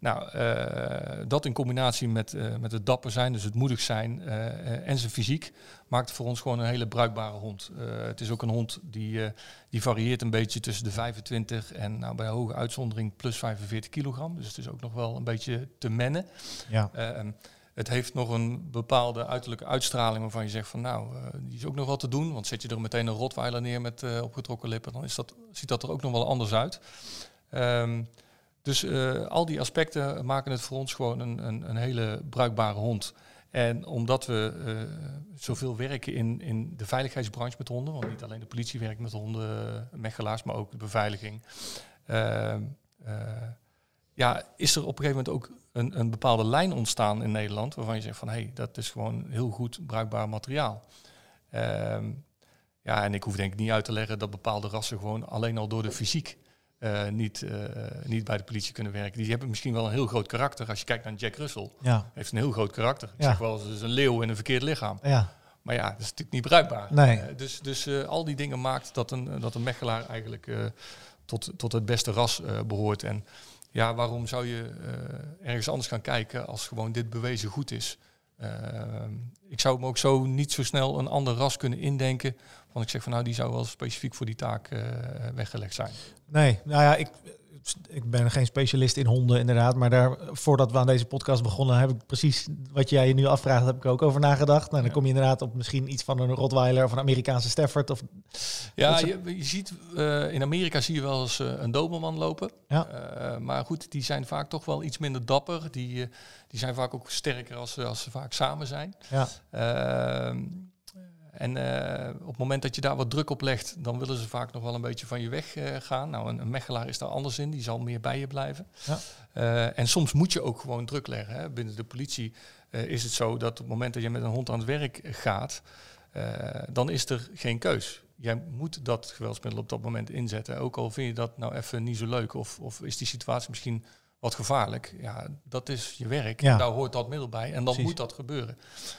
Nou, uh, dat in combinatie met, uh, met het dapper zijn, dus het moedig zijn uh, en zijn fysiek, maakt voor ons gewoon een hele bruikbare hond. het is ook een hond die, die varieert een beetje tussen de 25 en nou, bij hoge uitzondering plus 45 kilogram. Dus het is ook nog wel een beetje te mennen. Ja. Ehm, het heeft nog een bepaalde uiterlijke uitstraling waarvan je zegt van nou, die is ook nog wat te doen. Want zet je er meteen een rotweiler neer met opgetrokken lippen, dan is dat, ziet dat er ook nog wel anders uit. Um, dus uh, al die aspecten maken het voor ons gewoon een, een, een, hele bruikbare hond. En omdat we uh, zoveel werken in, in de veiligheidsbranche met honden, want niet alleen de politie werkt met honden, mechelaars, maar ook de beveiliging. Uh, ja, is er op een gegeven moment ook een, een bepaalde lijn ontstaan in Nederland waarvan je zegt van hé, hey, dat is gewoon heel goed bruikbaar materiaal. Ehm, ja, en ik hoef denk ik niet uit te leggen dat bepaalde rassen gewoon alleen al door de fysiek uh, niet, uh, niet bij de politie kunnen werken. Die hebben misschien wel een heel groot karakter. Als je kijkt naar Jack Russell,
ja.
heeft een heel groot karakter. Ik zeg wel, het is een leeuw in een verkeerd lichaam.
Ja.
Maar ja, dat is natuurlijk niet bruikbaar.
Nee.
dus dus al die dingen maakt dat een, dat een mechelaar eigenlijk tot, tot het beste ras behoort. En ja, waarom zou je ergens anders gaan kijken als gewoon dit bewezen goed is? ik zou me ook zo niet zo snel een ander ras kunnen indenken want ik zeg van nou, die zou wel specifiek voor die taak uh, weggelegd zijn.
Nee, nou ja, ik, ik ben geen specialist in honden inderdaad. Maar daar, voordat we aan deze podcast begonnen, heb ik precies wat jij je nu afvraagt, heb ik ook over nagedacht. Nou, dan kom je inderdaad op misschien iets van een Rottweiler of een Amerikaanse Stafford. Of,
ja, je, je, ziet uh, in Amerika zie je wel eens uh, een Doberman lopen.
Ja.
Uh, maar goed, die zijn vaak toch wel iets minder dapper. Die, die zijn vaak ook sterker als, als ze vaak samen zijn.
Ja.
En uh, op het moment dat je daar wat druk op legt, dan willen ze vaak nog wel een beetje van je weg uh, gaan. Nou, een, een, mechelaar is daar anders in, die zal meer bij je blijven.
Ja.
Uh, en soms moet je ook gewoon druk leggen. Hè. Binnen de politie is het zo dat op het moment dat je met een hond aan het werk gaat, dan is er geen keus. Jij moet dat geweldsmiddel op dat moment inzetten. Ook al vind je dat nou even niet zo leuk of, of is die situatie misschien wat gevaarlijk. Ja, dat is je werk.
Ja.
Daar hoort dat middel bij. En dan
Precies.
moet dat gebeuren.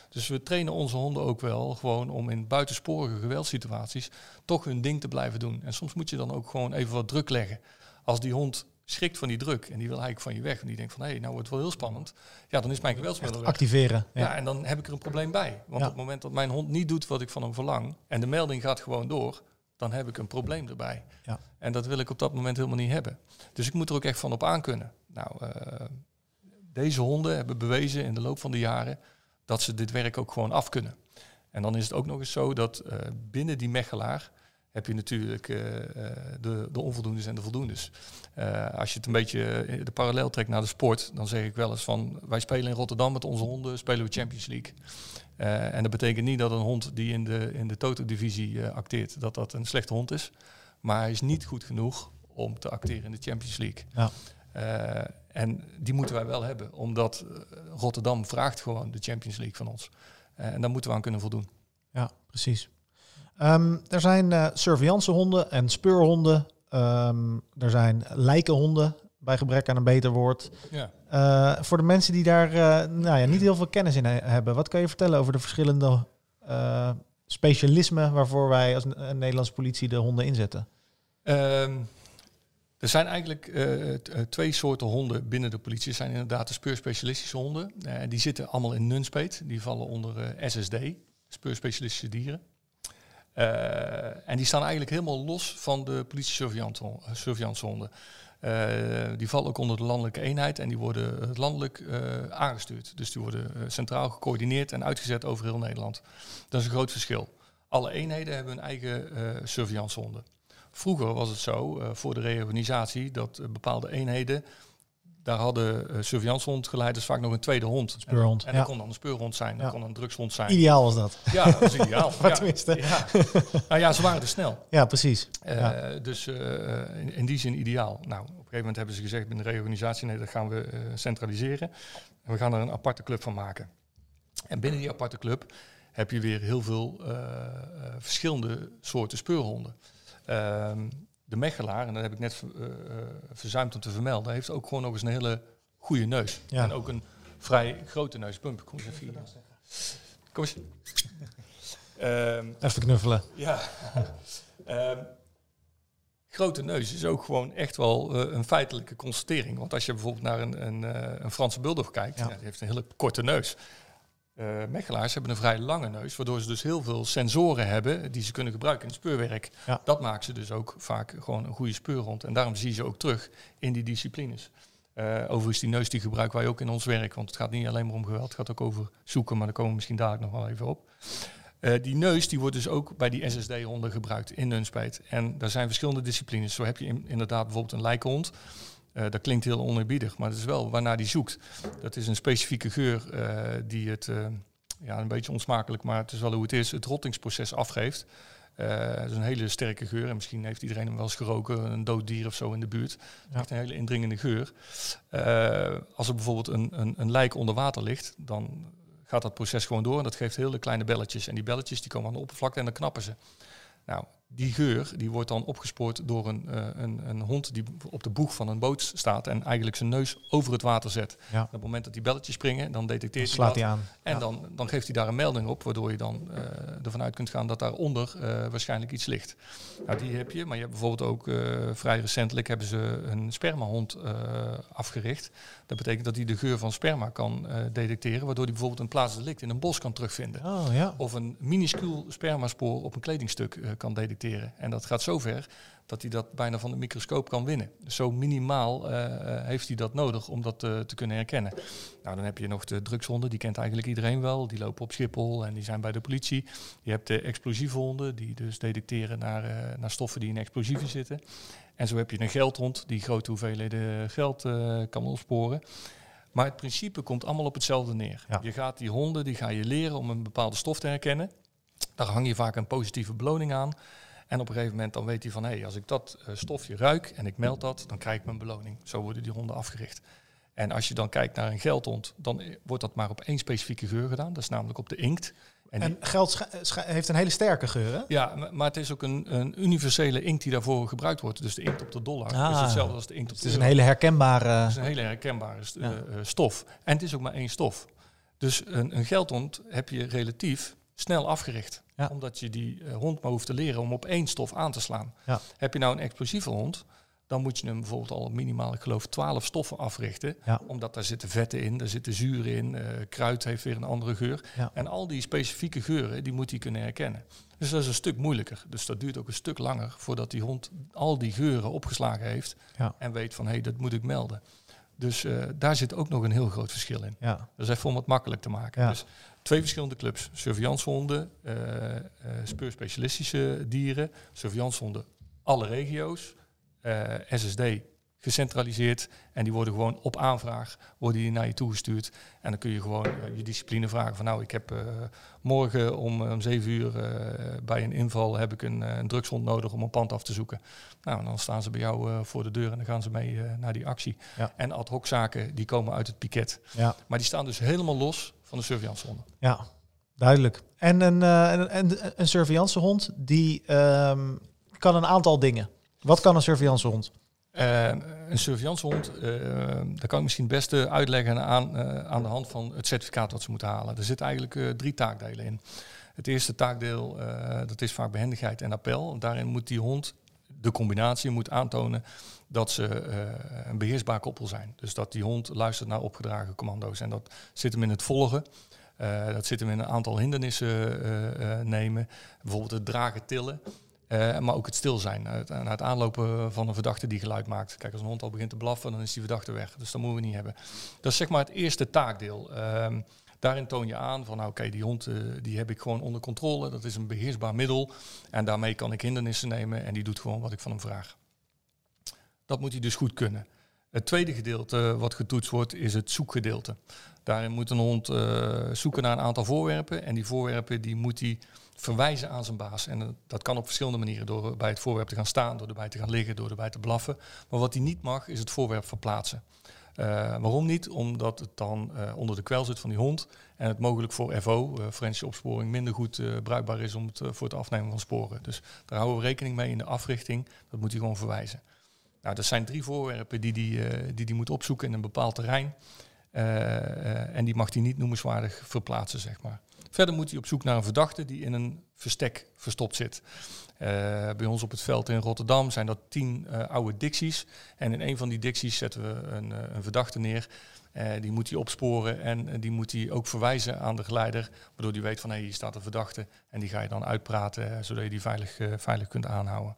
Dus we trainen onze honden ook wel gewoon om in buitensporige geweldssituaties toch hun ding te blijven doen. En soms moet je dan ook gewoon even wat druk leggen. Als die hond schrikt van die druk en die wil eigenlijk van je weg en die denkt van hé, hey, nou wordt het wel heel spannend. Ja, dan is mijn geweldsmiddel
activeren.
Ja.
Ja.
en dan heb ik er een probleem bij. Want
Ja.
op het moment dat mijn hond niet doet wat ik van hem verlang en de melding gaat gewoon door, dan heb ik een probleem erbij.
Ja.
En dat wil ik op dat moment helemaal niet hebben. Dus ik moet er ook echt van op aankunnen. Nou, eh, deze honden hebben bewezen in de loop van de jaren dat ze dit werk ook gewoon af kunnen. En dan is het ook nog eens zo dat eh, binnen die mechelaar heb je natuurlijk eh, de, de onvoldoendes en de voldoendes. Als je het een beetje de parallel trekt naar de sport, dan zeg ik wel eens van wij spelen in Rotterdam met onze honden, spelen we Champions League. En dat betekent niet dat een hond die in de, in de Toto-divisie acteert, dat dat een slechte hond is. Maar hij is niet goed genoeg om te acteren in de Champions League.
Ja.
Eh, en die moeten wij wel hebben, omdat eh, Rotterdam vraagt gewoon de Champions League van ons. Eh, en daar moeten we aan kunnen voldoen.
Ja, precies. Ehm, er zijn eh surveillancehonden en speurhonden. Ehm, er zijn lijkenhonden, bij gebrek aan een beter woord.
Ja.
Voor de mensen die daar nou ja, niet heel veel kennis in he- hebben, wat kan je vertellen over de verschillende specialismen waarvoor wij als Nederlandse politie de honden inzetten?
Ehm, er zijn eigenlijk eh, eh, twee soorten honden binnen de politie. Er zijn inderdaad de speurspecialistische honden. Eh, die zitten allemaal in Nunspeet. Die vallen onder SSD, speurspecialistische dieren. En die staan eigenlijk helemaal los van de politie-surveillancehonden. Eh, die vallen ook onder de landelijke eenheid en die worden landelijk aangestuurd. Dus die worden centraal gecoördineerd en uitgezet over heel Nederland. Dat is een groot verschil. Alle eenheden hebben hun eigen eh surveillancehonden. Vroeger was het zo, eh, voor de reorganisatie, dat eh, bepaalde eenheden, daar hadden uh, surveillancehondgeleiders vaak nog een tweede hond.
Speurhond,
En, en
ja.
dat kon dan een speurhond zijn, dat
Ja.
kon een drugshond zijn.
Ideaal was dat.
Ja, dat is ideaal.
Maar *laughs*
ja.
tenminste.
Ja. Nou ja, ze waren te snel.
Ja, precies.
Eh. Dus eh, in, in die zin ideaal. Nou, op een gegeven moment hebben ze gezegd binnen de reorganisatie, nee, dat gaan we eh, centraliseren. En we gaan er een aparte club van maken. En binnen die aparte club heb je weer heel veel eh, eh, verschillende soorten speurhonden. Ehm, de mechelaar, en dat heb ik net eh, eh, verzuimd om te vermelden, heeft ook gewoon nog eens een hele goede neus.
Ja.
En ook een vrij grote neus. Bump, kom eens even hier. Kom eens. *laughs* Ehm,
Even knuffelen.
ja. Ehm, grote neus is ook gewoon echt wel eh, een feitelijke constatering. Want als je bijvoorbeeld naar een, een, eh, een Franse bulldog kijkt,
Ja.
ja, die heeft een hele korte neus. Eh mechelaars hebben een vrij lange neus, waardoor ze dus heel veel sensoren hebben die ze kunnen gebruiken in het speurwerk.
Ja.
Dat maakt ze dus ook vaak gewoon een goede speurhond. En daarom zie je ze ook terug in die disciplines. Eh, overigens, die neus die gebruiken wij ook in ons werk, want het gaat niet alleen maar om geweld, het gaat ook over zoeken, maar daar komen we misschien dadelijk nog wel even op. Eh, die neus die wordt dus ook bij die SSD-honden gebruikt in Nunspeet. En daar zijn verschillende disciplines. Zo heb je in- inderdaad bijvoorbeeld een lijkenhond. Eh, dat klinkt heel oneerbiedig, maar dat is wel waarnaar die zoekt. Dat is een specifieke geur eh, die het, eh, ja, een beetje onsmakelijk, maar het is wel hoe het is, het rottingsproces afgeeft. Het is een hele sterke geur. En misschien heeft iedereen hem wel eens geroken, een dood dier of zo in de buurt. Ja. Echt een hele indringende geur. Als er bijvoorbeeld een, een, een lijk onder water ligt, dan gaat dat proces gewoon door. En dat geeft hele kleine belletjes. En die belletjes die komen aan de oppervlakte en dan knappen ze. Nou, die geur die wordt dan opgespoord door een, uh, een, een, hond die op de boeg van een boot staat en eigenlijk zijn neus over het water zet. Ja. Op het moment dat die belletjes springen, dan detecteert dan
slaat
hij
aan.
En dan, dan geeft hij daar een melding op, waardoor je dan uh, ervan uit kunt gaan dat daaronder uh, waarschijnlijk iets ligt. Nou, die heb je, maar je hebt bijvoorbeeld ook vrij recentelijk hebben ze een spermahond afgericht. Dat betekent dat hij de geur van sperma kan detecteren, waardoor hij bijvoorbeeld een plaatsdelict in een bos kan terugvinden.
Oh, ja.
Of een minuscuul spermaspoor op een kledingstuk kan detecteren. En dat gaat zo ver dat hij dat bijna van de microscoop kan winnen. Dus zo minimaal uh, heeft hij dat nodig om dat uh, te kunnen herkennen. Nou, dan heb je nog de drugshonden, die kent eigenlijk iedereen wel. Die lopen op Schiphol en die zijn bij de politie. Je hebt de explosieve honden, die dus detecteren naar, uh, naar stoffen die in explosieven zitten. En zo heb je een geldhond, die grote hoeveelheden geld kan opsporen. Maar het principe komt allemaal op hetzelfde neer. Ja. Je gaat die honden, die ga je leren om een bepaalde stof te herkennen. Daar hang je vaak een positieve beloning aan. En op een gegeven moment dan weet hij van, hé, hey, als ik dat uh, stofje ruik en ik meld dat, dan krijg ik mijn beloning. Zo worden die honden afgericht. En als je dan kijkt naar een geldhond, dan wordt dat maar op één specifieke geur gedaan. Dat is namelijk op de inkt.
En, en geld heeft een hele sterke geur, hè?
Ja, maar, het is ook een, een, universele inkt die daarvoor gebruikt wordt. Dus de inkt op de dollar ah, is hetzelfde als de inkt op de
Het is een hele herkenbare...
Het is een hele herkenbare st ja. stof. En het is ook maar één stof. Dus een, een geldhond heb je relatief snel afgericht. Ja. Omdat je die uh, hond maar hoeft te leren om op één stof aan te slaan. Ja. Heb je nou een explosieve hond, dan moet je hem bijvoorbeeld al minimaal, ik geloof, 12 stoffen africhten. Ja. Omdat daar zitten vetten in, daar zitten zuren in, uh, kruid heeft weer een andere geur. En al die specifieke geuren, die moet hij kunnen herkennen. Dus dat is een stuk moeilijker. Dus dat duurt ook een stuk langer voordat die hond al die geuren opgeslagen heeft. En weet van, hé, hey, dat moet ik melden. Dus uh, daar zit ook nog een heel groot verschil in. Ja. Dat is even om het makkelijk te maken. Dus twee verschillende clubs. Surveillancehonden, uh, uh, speurspecialistische dieren, surveillancehonden alle regio's, SSD gecentraliseerd en die worden gewoon op aanvraag worden die naar je toegestuurd en dan kun je gewoon je discipline vragen van nou ik heb morgen om, om zeven uur bij een inval heb ik een, een drugshond nodig om een pand af te zoeken. Nou dan staan ze bij jou voor de deur en dan gaan ze mee naar die actie. Ja. En ad hoc zaken die komen uit het piket. Ja. Maar die staan dus helemaal los van de surveillancehond.
Ja, duidelijk. En een, een, een, een surveillancehond die um, kan een aantal dingen. Wat kan een surveillancehond?
Uh, een surveillancehond, uh, daar kan ik misschien het beste uitleggen aan, uh, aan de hand van het certificaat wat ze moeten halen. Er zitten eigenlijk drie taakdelen in. Het eerste taakdeel, dat is vaak behendigheid en appel. Daarin moet die hond, de combinatie, moet aantonen dat ze een beheersbaar koppel zijn. Dus dat die hond luistert naar opgedragen commando's. En dat zit hem in het volgen. dat zit hem in een aantal hindernissen nemen. Bijvoorbeeld het dragen tillen. Maar ook het stil zijn. Uh, na het aanlopen van een verdachte die geluid maakt. Kijk, als een hond al begint te blaffen, dan is die verdachte weg. Dus dat moeten we niet hebben. Dat is zeg maar het eerste taakdeel. Uh, daarin toon je aan van, nou, oké, die hond die heb ik gewoon onder controle. Dat is een beheersbaar middel. En daarmee kan ik hindernissen nemen en die doet gewoon wat ik van hem vraag. Dat moet hij dus goed kunnen. Het tweede gedeelte wat getoetst wordt, is het zoekgedeelte. Daarin moet een hond zoeken naar een aantal voorwerpen. En die voorwerpen die moet hij verwijzen aan zijn baas. En uh, dat kan op verschillende manieren. Door bij het voorwerp te gaan staan, door erbij te gaan liggen, door erbij te blaffen. Maar wat hij niet mag, is het voorwerp verplaatsen. Waarom niet? Omdat het dan onder de kwel zit van die hond. En het mogelijk voor FO, forensische opsporing, minder goed bruikbaar is om het, voor het afnemen van sporen. Dus daar houden we rekening mee in de africhting. Dat moet hij gewoon verwijzen. Nou, dat zijn drie voorwerpen die hij die die moet opzoeken in een bepaald terrein. en die mag hij niet noemenswaardig verplaatsen, zeg maar. Verder moet hij op zoek naar een verdachte die in een verstek verstopt zit. Bij ons op het veld in Rotterdam zijn dat tien oude dicties. En in een van die dicties zetten we een, een verdachte neer. die moet hij opsporen en die moet hij ook verwijzen aan de geleider. Waardoor hij weet van hé, hey, hier staat een verdachte. En die ga je dan uitpraten, zodat je die veilig, veilig kunt aanhouden.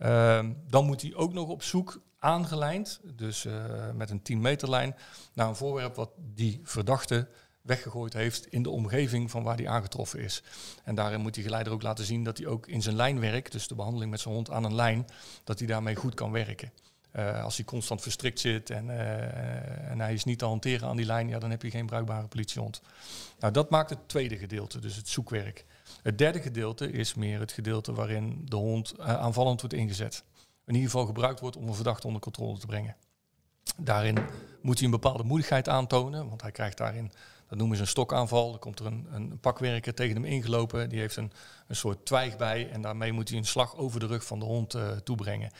Ehm, dan moet hij ook nog op zoek aangelijnd, dus met een 10 meter lijn, naar een voorwerp wat die verdachte weggegooid heeft in de omgeving van waar hij aangetroffen is. En daarin moet die geleider ook laten zien dat hij ook in zijn lijnwerk, dus de behandeling met zijn hond aan een lijn, dat hij daarmee goed kan werken. Eh, als hij constant verstrikt zit en, eh, en hij is niet te hanteren aan die lijn, ja, dan heb je geen bruikbare politiehond. Nou, dat maakt het tweede gedeelte, dus het zoekwerk. Het derde gedeelte is meer het gedeelte waarin de hond eh, aanvallend wordt ingezet. In ieder geval gebruikt wordt om een verdachte onder controle te brengen. Daarin moet hij een bepaalde moedigheid aantonen, want hij krijgt daarin, dat noemen ze een stokaanval. Dan komt er een, een pakwerker tegen hem ingelopen, die heeft een, een soort twijg bij en daarmee moet hij een slag over de rug van de hond uh, toebrengen.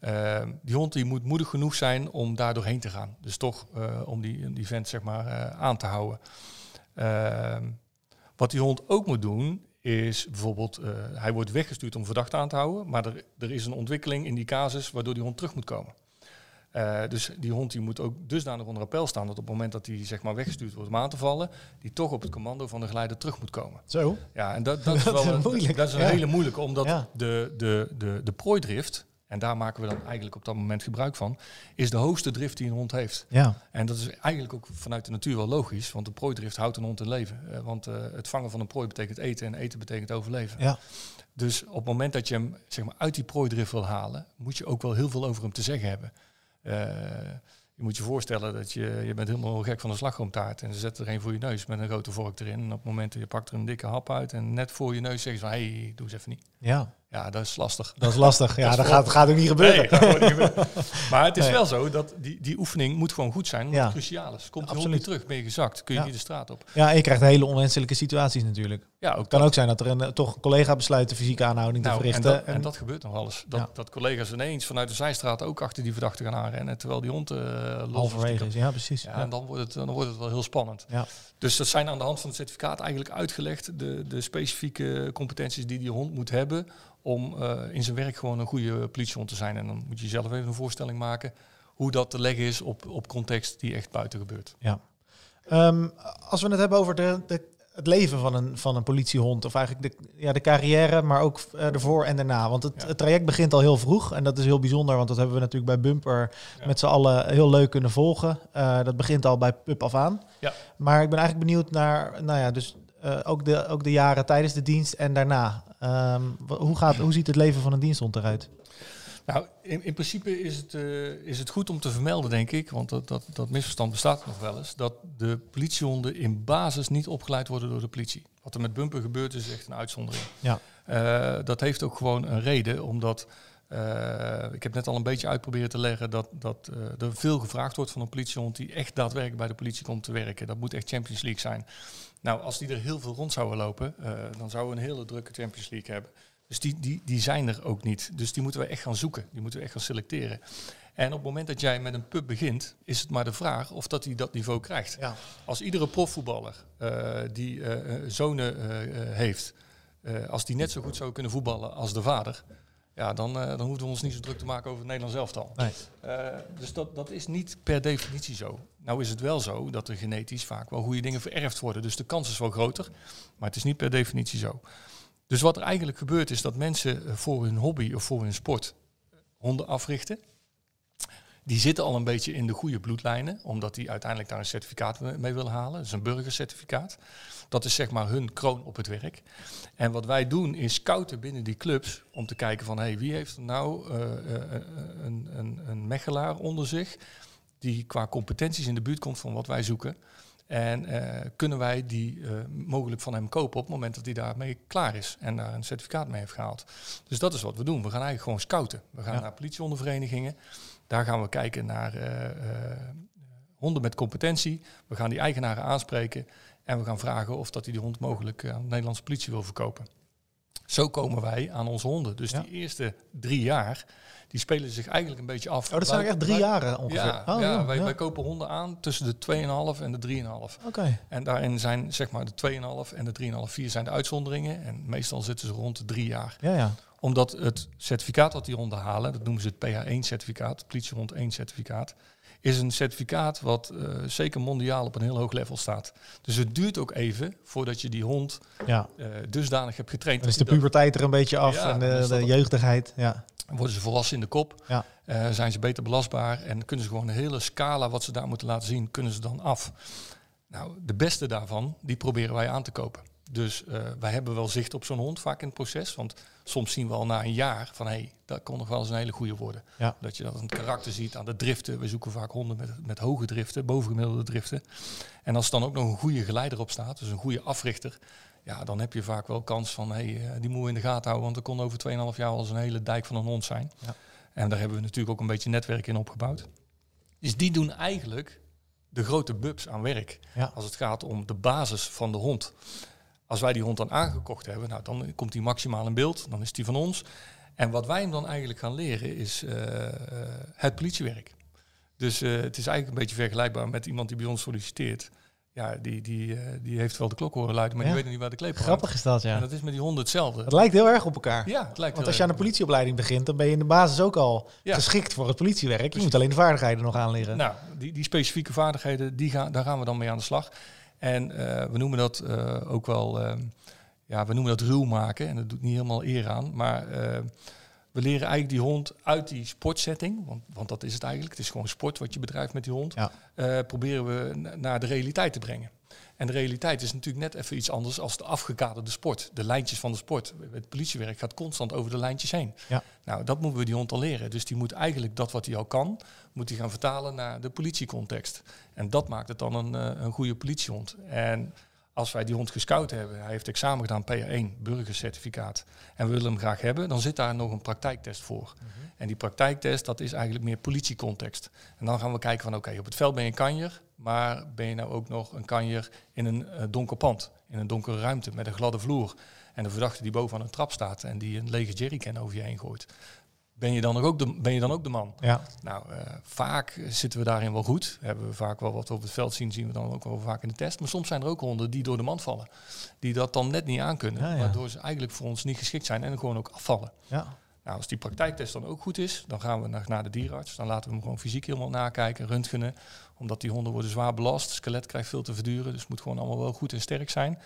Uh, die hond die moet moedig genoeg zijn om daar doorheen te gaan. Dus toch om die, die vent zeg maar, aan te houden. Ehm, wat die hond ook moet doen, is bijvoorbeeld, hij wordt weggestuurd om verdachte aan te houden, maar er, er is een ontwikkeling in die casus waardoor die hond terug moet komen. Uh, dus die hond die moet ook dusdanig onder appel staan dat op het moment dat hij zeg maar weggestuurd wordt om aan te vallen, die toch op het commando van de geleider terug moet komen.
Zo.
Ja, en dat, dat *laughs* is wel een, moeilijk. Dat is een ja. hele moeilijke, omdat ja. de, de, de, de prooidrift, en daar maken we dan eigenlijk op dat moment gebruik van, is de hoogste drift die een hond heeft.
Ja.
En dat is eigenlijk ook vanuit de natuur wel logisch, want de prooidrift houdt een hond in leven. Uh, want uh, het vangen van een prooi betekent eten en eten betekent overleven.
Ja.
Dus op het moment dat je hem zeg maar, uit die prooidrift wil halen, moet je ook wel heel veel over hem te zeggen hebben. Uh, je moet je voorstellen dat je, je bent helemaal gek van de slagroomtaart en ze zetten er een voor je neus met een grote vork erin. En op het moment dat je pakt er een dikke hap uit en net voor je neus zeggen ze van, hé, hey, doe eens even niet.
Ja.
Ja, dat is lastig.
Dat is lastig. Ja, *laughs* dat, dat gaat, gaat ook niet gebeuren.
Nee, gaat niet gebeuren. *laughs* Maar het is nee. wel zo dat die, die oefening moet gewoon goed zijn, omdat
Ja.
het cruciaal is. Komt
Absoluut.
hond niet terug, ben je gezakt, kun je
Ja.
niet de straat op.
Ja, en je krijgt hele onwenselijke situaties natuurlijk.
Ja, ook
kan ook zijn dat er een, eh, toch een collega besluit de fysieke aanhouding
Nou,
te
en,
verrichten.
dat, en dat gebeurt nog wel eens. Dat,
Ja.
dat collega's ineens vanuit de zijstraat ook achter die verdachte gaan aanrennen, terwijl die hond eh is.
halverwege is. Ja, precies.
Ja. en dan wordt, het, dan wordt het wel heel spannend.
Ja.
Dus dat zijn aan de hand van het certificaat eigenlijk uitgelegd, de, de specifieke competenties die die hond moet hebben om eh, in zijn werk gewoon een goede politiehond te zijn. En dan moet je zelf even een voorstelling maken hoe dat te leggen is op, op context die echt buiten gebeurt.
Ehm, als we het hebben over de, de, het leven van een, van een politiehond, of eigenlijk de, ja, de carrière, maar ook eh, ervoor en daarna. Want het,
Ja.
het traject begint al heel vroeg en dat is heel bijzonder, want dat hebben we natuurlijk bij Bumper
Ja.
met z'n allen heel leuk kunnen volgen. Eh, dat begint al bij pup af aan.
Ja.
Maar ik ben eigenlijk benieuwd naar, nou ja, dus ook, de, ook de jaren tijdens de dienst en daarna. Ehm, hoe, gaat, hoe ziet het leven van een diensthond eruit?
Nou, in, in principe is het, eh, is het goed om te vermelden, denk ik, want dat, dat, dat misverstand bestaat nog wel eens, dat de politiehonden in basis niet opgeleid worden door de politie. Wat er met Bumper gebeurt is echt een uitzondering.
Ja.
Eh, dat heeft ook gewoon een reden, omdat eh, ik heb net al een beetje uitproberen te leggen dat, dat er veel gevraagd wordt van een politiehond die echt daadwerkelijk bij de politie komt te werken. Dat moet echt Champions League zijn. Nou, als die er heel veel rond zouden lopen, eh, dan zouden we een hele drukke Champions League hebben. Dus die, die, die zijn er ook niet. Dus die moeten we echt gaan zoeken. Die moeten we echt gaan selecteren. En op het moment dat jij met een pub begint, is het maar de vraag of dat hij dat niveau krijgt.
Ja.
Als iedere profvoetballer eh, die eh, zonen heeft, als die net zo goed zou kunnen voetballen als de vader, ja, dan, eh, dan hoeven we ons niet zo druk te maken over het Nederlands elftal.
Nee.
Eh, dus dat, dat is niet per definitie zo. Nou is het wel zo dat er genetisch vaak wel goede dingen vererfd worden. Dus de kans is wel groter, maar het is niet per definitie zo. Dus wat er eigenlijk gebeurt is dat mensen eh, voor hun hobby of voor hun sport honden africhten. Die zitten al een beetje in de goede bloedlijnen, omdat die uiteindelijk daar een certificaat mee- mee willen halen. Dat is een burgercertificaat. Dat is zeg maar hun kroon op het werk. En wat wij doen is scouten binnen die clubs om te kijken van hey, wie heeft nou eh, eh, een, een, een mechelaar onder zich die qua competenties in de buurt komt van wat wij zoeken. En eh, kunnen wij die eh, mogelijk van hem kopen op het moment dat hij daarmee klaar is en daar een certificaat mee heeft gehaald. Dus dat is wat we doen. We gaan eigenlijk gewoon scouten. We gaan
Ja.
naar politiehondenverenigingen. Daar gaan we kijken naar eh, eh, honden met competentie. We gaan die eigenaren aanspreken. En we gaan vragen of dat hij die hond mogelijk eh, aan de Nederlandse politie wil verkopen. Zo komen wij aan onze honden. Dus
Ja.
die eerste drie jaar, die spelen zich eigenlijk een beetje af.
Oh, dat zijn
Wij-
echt drie jaren ongeveer.
Ja,
oh,
ja,
ja,
wij, wij kopen honden aan tussen de 2,5 en de 3,5.
Oké.
En daarin zijn zeg maar de 2,5 en de 3,5, 4 zijn de uitzonderingen. En meestal zitten ze rond de drie jaar.
Ja, ja.
Omdat het certificaat wat die honden halen, dat noemen ze het PH1-certificaat, politiehond 1-certificaat, is een certificaat wat eh, zeker mondiaal op een heel hoog level staat. Dus het duurt ook even voordat je die hond
ja.
eh, dusdanig hebt getraind.
Dan is de puberteit er een beetje af
Ja,
en
dan
de, de jeugdigheid. Ja.
worden ze volwassen in de kop,
Ja.
eh, zijn ze beter belastbaar en kunnen ze gewoon een hele scala wat ze daar moeten laten zien, kunnen ze dan af. Nou, de beste daarvan, die proberen wij aan te kopen. Dus eh, wij hebben wel zicht op zo'n hond vaak in het proces. Want soms zien we al na een jaar van hé, hey, dat kon nog wel eens een hele goede worden.
Ja.
Dat je dat aan het karakter ziet, aan de driften. We zoeken vaak honden met, met hoge driften, bovengemiddelde driften. En als er dan ook nog een goede geleider op staat, dus een goede africhter, ja, dan heb je vaak wel kans van hé, hey, eh, die moeten we in de gaten houden. Want er kon over 2,5 jaar wel eens een hele dijk van een hond zijn.
Ja.
En daar hebben we natuurlijk ook een beetje netwerk in opgebouwd. Dus die doen eigenlijk de grote bubs aan werk.
Ja.
Als het gaat om de basis van de hond. Als wij die hond dan aangekocht hebben, nou, dan komt die maximaal in beeld. Dan is die van ons. En wat wij hem dan eigenlijk gaan leren is eh, eh, het politiewerk. Dus eh, het is eigenlijk een beetje vergelijkbaar met iemand die bij ons solliciteert. Ja, die, die, die heeft wel de klok horen luiden, maar
Ja.
die weet niet waar de kleep.
Grappig is dat,
En
ja.
dat is met die honden hetzelfde.
Het lijkt heel erg op elkaar.
ja, het lijkt
Want als je aan de politieopleiding begint, dan ben je in de basis ook al
Ja.
geschikt voor het politiewerk. Je moet alleen de vaardigheden nog aanleren.
Nou, die, die specifieke vaardigheden, die gaan, daar gaan we dan mee aan de slag. En eh, we noemen dat eh, ook wel, ehm, ja, we noemen dat ruw maken. En dat doet niet helemaal eer aan. Maar eh, we leren eigenlijk die hond uit die sportsetting, want, want dat is het eigenlijk. Het is gewoon sport wat je bedrijft met die hond.
Ja.
proberen we na- naar de realiteit te brengen. En de realiteit is natuurlijk net even iets anders als de afgekaderde sport. De lijntjes van de sport. Het politiewerk gaat constant over de lijntjes heen.
Ja.
Nou, dat moeten we die hond al leren. Dus die moet eigenlijk dat wat hij al kan, moet hij gaan vertalen naar de politiecontext. En dat maakt het dan een, eh, een goede politiehond. En als wij die hond gescout hebben, hij heeft examen gedaan, PR1, burgercertificaat, en we willen hem graag hebben, dan zit daar nog een praktijktest voor. En die praktijktest, dat is eigenlijk meer politiecontext. En dan gaan we kijken van, oké, op het veld ben je een kanjer, maar ben je nou ook nog een kanjer in een eh, donker pand, in een donkere ruimte met een gladde vloer, en de verdachte die boven aan een trap staat en die een lege jerrycan over je heen gooit. Ben je dan nog ook de, ben je dan ook de man?
Ja.
Nou, eh, vaak zitten we daarin wel goed. Hebben we vaak wel wat we op het veld zien, zien we dan ook wel vaak in de test. Maar soms zijn er ook honden die door de mand vallen. Die dat dan net niet aankunnen.
Ja, ja.
Waardoor ze eigenlijk voor ons niet geschikt zijn en gewoon ook afvallen.
Ja.
Nou, als die praktijktest dan ook goed is, dan gaan we naar, naar de dierenarts. Dan laten we hem gewoon fysiek helemaal nakijken, röntgenen. Omdat die honden worden zwaar belast. Het skelet krijgt veel te verduren. Dus het moet gewoon allemaal wel goed en sterk zijn.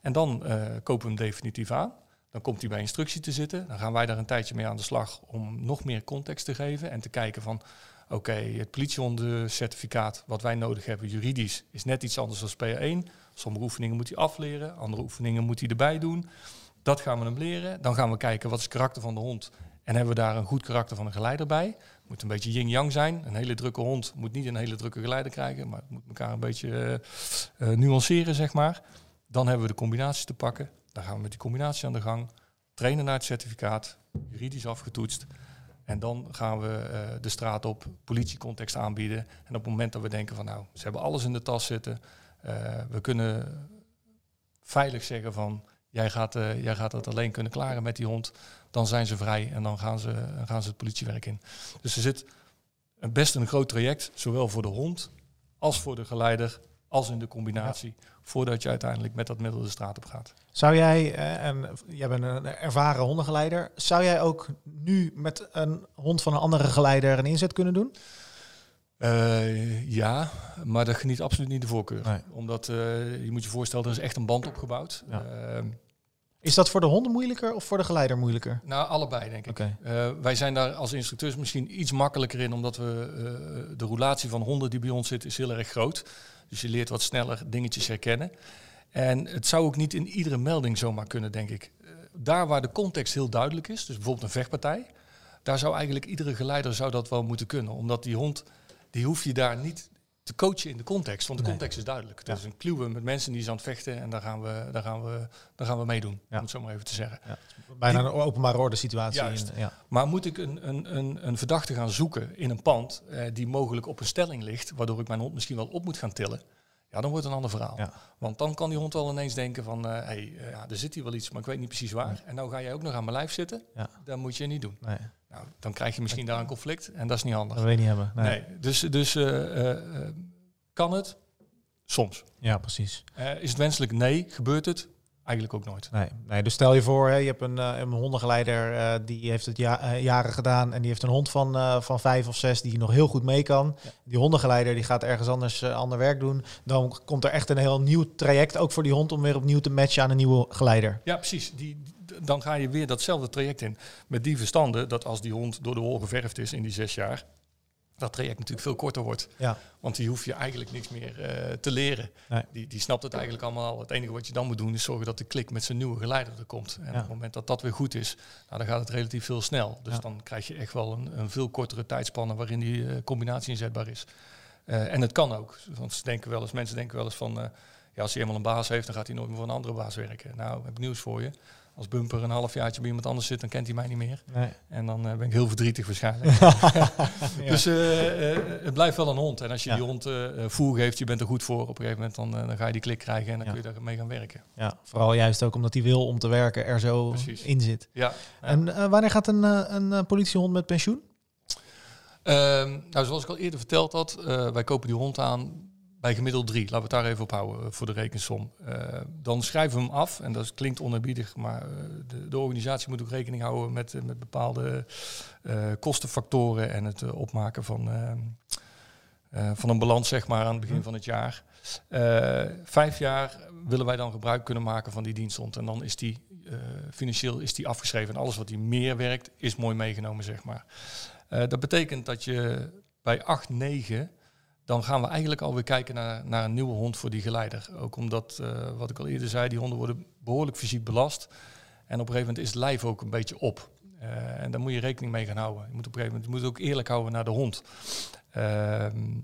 En dan eh, kopen we hem definitief aan. Dan komt hij bij instructie te zitten. Dan gaan wij daar een tijdje mee aan de slag om nog meer context te geven. En te kijken van, oké, het politiehondencertificaat wat wij nodig hebben juridisch is net iets anders dan PR1. Sommige oefeningen moet hij afleren, andere oefeningen moet hij erbij doen. Dat gaan we hem leren. Dan gaan we kijken wat is het karakter van de hond. En hebben we daar een goed karakter van een geleider bij. Moet een beetje yin-yang zijn. Een hele drukke hond moet niet een hele drukke geleider krijgen, maar het moet elkaar een beetje eh, nuanceren, zeg maar. Dan hebben we de combinaties te pakken. Dan gaan we met die combinatie aan de gang. Trainen naar het certificaat, juridisch afgetoetst. En dan gaan we eh, de straat op, politiecontext aanbieden. En op het moment dat we denken van nou, ze hebben alles in de tas zitten. eh, we kunnen veilig zeggen van jij gaat, eh, jij gaat het alleen kunnen klaren met die hond. Dan zijn ze vrij en dan gaan ze, gaan ze het politiewerk in. Dus er zit best een groot traject, zowel voor de hond als voor de geleider, als in de combinatie. Voordat je uiteindelijk met dat middel de straat op gaat.
Zou jij, eh, en jij bent een ervaren hondengeleider, zou jij ook nu met een hond van een andere geleider een inzet kunnen doen?
Eh, ja, maar dat geniet absoluut niet de voorkeur.
Nee.
Omdat eh, je moet je voorstellen, er is echt een band opgebouwd.
Ja.
Ehm,
Is dat voor de honden moeilijker of voor de geleider moeilijker?
nou, allebei denk ik. Wij zijn daar als instructeurs misschien iets makkelijker in, omdat we de roulatie van honden die bij ons zit, is heel erg groot. Dus je leert wat sneller dingetjes herkennen. En het zou ook niet in iedere melding zomaar kunnen, denk ik. Eh, daar waar de context heel duidelijk is, dus bijvoorbeeld een vechtpartij, daar zou eigenlijk iedere geleider zou dat wel moeten kunnen. Omdat die hond, die hoef je daar niet te coachen in de context, want de
Nee.
context is duidelijk. Het
Ja.
is een kluwe met mensen die zijn aan het vechten en daar gaan we, daar gaan we, daar gaan we meedoen,
Ja.
om het zo maar even te zeggen.
Bijna een openbare orde situatie.
Juist.
in- ja.
Maar moet ik een, een, een, een verdachte gaan zoeken in een pand eh, die mogelijk op een stelling ligt, waardoor ik mijn hond misschien wel op moet gaan tillen? Ja, dan wordt het een ander verhaal.
Ja.
Want dan kan die hond wel ineens denken van, hé, hey, eh, ja, er zit hier wel iets, maar ik weet niet precies waar. En nou ga jij ook nog aan mijn lijf zitten.
Ja.
Dat moet je niet doen.
Nee,
Nou, dan krijg je misschien daar een conflict en dat is niet handig.
dat wil je niet hebben. Nee.
Nee, dus, dus eh, eh, eh, kan het? Soms.
Ja, precies.
Is het wenselijk? Nee. Gebeurt het? Eigenlijk ook nooit.
Nee, nee, dus stel je voor, hè, je hebt een, een hondengeleider die heeft het ja, jaren gedaan en die heeft een hond van, van vijf of zes die nog heel goed mee kan. Die hondengeleider die gaat ergens anders ander werk doen. Dan komt er echt een heel nieuw traject ook voor die hond om weer opnieuw te matchen aan een nieuwe geleider.
Ja, precies. Die- dan ga je weer datzelfde traject in. Met die verstanden dat als die hond door de wol geverfd is in die zes jaar, dat traject natuurlijk veel korter wordt.
Ja.
Want die hoef je eigenlijk niks meer eh, te leren.
Nee.
Die, die snapt het eigenlijk allemaal al. Het enige wat je dan moet doen is zorgen dat de klik met zijn nieuwe geleider er komt. En
Ja.
op het moment dat dat weer goed is, nou, dan gaat het relatief veel snel. Dus
Ja.
dan krijg je echt wel een, een veel kortere tijdspanne waarin die eh, combinatie inzetbaar is. Eh, en het kan ook. Want ze denken wel eens, mensen denken wel eens van, ja, als hij eenmaal een baas heeft, dan gaat hij nooit meer voor een andere baas werken. Nou, heb ik nieuws voor je. Als Bumper een halfjaartje bij iemand anders zit, dan kent hij mij niet meer.
Nee.
En dan eh, ben ik heel verdrietig waarschijnlijk. *laughs* *laughs* Dus eh, eh, het blijft wel een hond. En als je
Ja.
die hond voer geeft, je bent er goed voor. Op een gegeven moment dan, dan ga je die klik krijgen en dan
Ja.
kun je daarmee gaan werken.
Ja, vooral juist ook omdat hij wil om te werken er zo
Precies.
in zit.
Ja.
En wanneer gaat een, een eh, politiehond met pensioen?
Ehm, nou, zoals ik al eerder verteld had, wij kopen die hond aan bij gemiddeld drie. Laten we het daar even op houden eh, voor de rekensom. Eh, dan schrijven we hem af, en dat klinkt onerbiedig, maar eh, de, de organisatie moet ook rekening houden met, met bepaalde kostenfactoren en het opmaken van, van een balans zeg maar, aan het begin van het jaar. Vijf jaar willen wij dan gebruik kunnen maken van die diensthond. En dan is die financieel is die afgeschreven. En alles wat die meer werkt, is mooi meegenomen, zeg maar. Dat betekent dat je bij 8, 9, dan gaan we eigenlijk alweer kijken naar, naar een nieuwe hond voor die geleider. Ook omdat, eh, wat ik al eerder zei, die honden worden behoorlijk fysiek belast. En op een gegeven moment is het lijf ook een beetje op. Eh, en daar moet je rekening mee gaan houden. Je moet op een gegeven moment je moet ook eerlijk houden naar de hond. Ehm,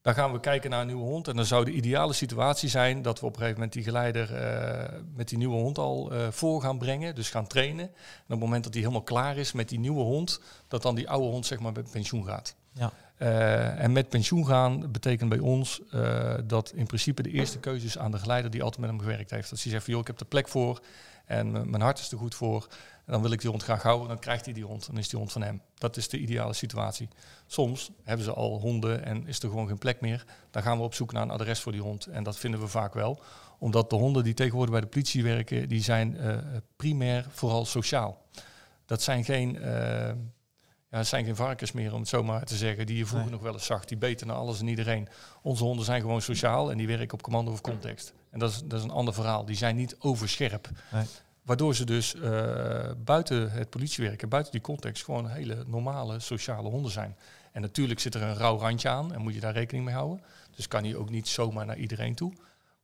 dan gaan we kijken naar een nieuwe hond. En dan zou de ideale situatie zijn dat we op een gegeven moment die geleider eh, met die nieuwe hond al voor gaan brengen. Dus gaan trainen. En op het moment dat hij helemaal klaar is met die nieuwe hond, dat dan die oude hond zeg maar met pensioen gaat.
Ja.
Eh, en met pensioen gaan betekent bij ons eh, dat in principe de eerste keuze is aan de geleider die altijd met hem gewerkt heeft. Dat hij zegt van joh, ik heb er plek voor en m- mijn hart is er goed voor. En dan wil ik die hond graag houden, dan krijgt hij die hond. Dan is die hond van hem. Dat is de ideale situatie. Soms hebben ze al honden en is er gewoon geen plek meer. Dan gaan we op zoek naar een adres voor die hond. En dat vinden we vaak wel. Omdat de honden die tegenwoordig bij de politie werken, die zijn eh, primair vooral sociaal. Dat zijn geen, eh, ja, dat zijn geen varkens meer, om het zo maar te zeggen. Die je vroeger
Nee.
nog wel eens zag. Die beten naar alles en iedereen. Onze honden zijn gewoon sociaal en die werken op commando of context. En dat is, dat is een ander verhaal. Die zijn niet overscherp.
Nee.
Waardoor ze dus eh, buiten het politiewerk en buiten die context gewoon hele normale sociale honden zijn. En natuurlijk zit er een rauw randje aan en moet je daar rekening mee houden. Dus kan hij ook niet zomaar naar iedereen toe.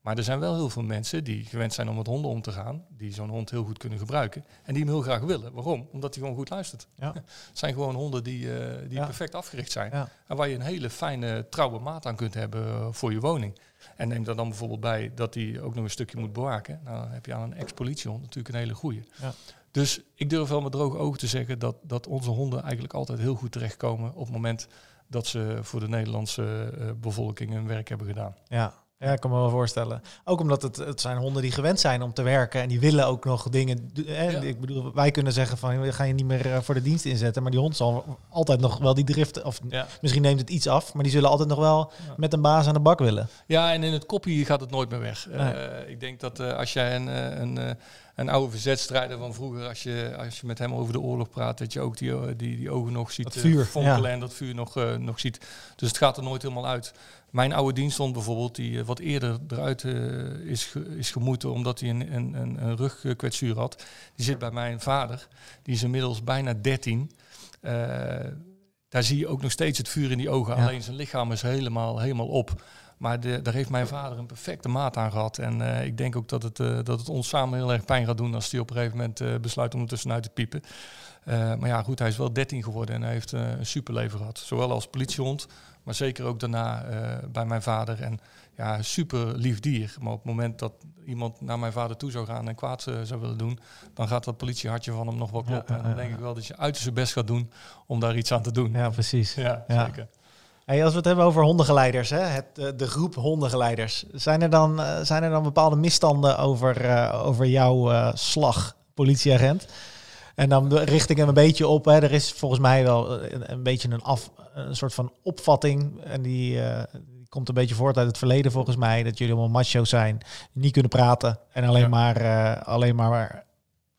Maar er zijn wel heel veel mensen die gewend zijn om met honden om te gaan, die zo'n hond heel goed kunnen gebruiken en die hem heel graag willen. Waarom? Omdat hij gewoon goed luistert.
Ja. *laughs*
Het zijn gewoon honden die, eh, die
Ja.
perfect afgericht zijn.
Ja.
En waar je een hele fijne, trouwe maat aan kunt hebben eh, voor je woning. En neem daar dan bijvoorbeeld bij dat hij ook nog een stukje moet bewaken. Nou, dan heb je aan een ex-politiehond natuurlijk een hele goeie.
Ja.
Dus ik durf wel met droge ogen te zeggen dat, dat onze honden eigenlijk altijd heel goed terechtkomen op het moment dat ze voor de Nederlandse eh, bevolking hun werk hebben gedaan.
Ja. Ja, ik kan me wel voorstellen. Ook omdat het, het zijn honden die gewend zijn om te werken en die willen ook nog dingen. Hè?
Ja.
Ik bedoel, wij kunnen zeggen van gaan je niet meer eh, voor de dienst inzetten, maar die hond zal altijd nog wel die drift, of
Ja.
misschien neemt het iets af, maar die zullen altijd nog wel
Ja.
met een baas aan de bak willen.
Ja, en in het kopje gaat het nooit meer weg.
Nee.
Eh, ik denk dat eh, als jij een, eh, een, eh, een oude verzetstrijder van vroeger, als je, als je met hem over de oorlog praat, dat je ook die, eh, die, die ogen nog ziet
Dat
eh,
vuur,
fonkelen en dat vuur nog, eh, nog ziet. Dus het gaat er nooit helemaal uit. Mijn oude diensthond bijvoorbeeld, die eh, wat eerder eruit eh, is, is gemoeten omdat hij een, een, een, rugkwetsuur had, die zit bij mijn vader. Die is inmiddels bijna 13. Eh, daar zie je ook nog steeds het vuur in die ogen.
Ja.
Alleen zijn lichaam is helemaal, helemaal op. Maar de, daar heeft mijn vader een perfecte maat aan gehad. En ik denk ook dat het, dat het ons samen heel erg pijn gaat doen als hij op een gegeven moment besluit om er tussenuit te piepen. Eh, maar ja, goed, hij is wel 13 geworden en hij heeft eh, een superleven gehad. Zowel als politiehond, maar zeker ook daarna eh, bij mijn vader. En ja, super lief dier. Maar op het moment dat iemand naar mijn vader toe zou gaan en kwaad zou willen doen, dan gaat dat politiehartje van hem nog wel kloppen.
ja,
en dan denk ik wel dat je uiterst je best gaat doen om daar iets aan te doen.
Ja, precies.
Ja,
Ja.
zeker.
Hey, als we het hebben over hondengeleiders, hè, het, de groep hondengeleiders, zijn er dan, zijn er dan bepaalde misstanden over, over jouw slag, politieagent? En dan de- richt ik hem een beetje op. Hè. Er is volgens mij wel een, een beetje een, af, een soort van opvatting. En die, eh, die komt een beetje voort uit het verleden volgens mij. Dat jullie allemaal macho's zijn, niet kunnen praten en alleen,
Ja.
maar, eh, alleen maar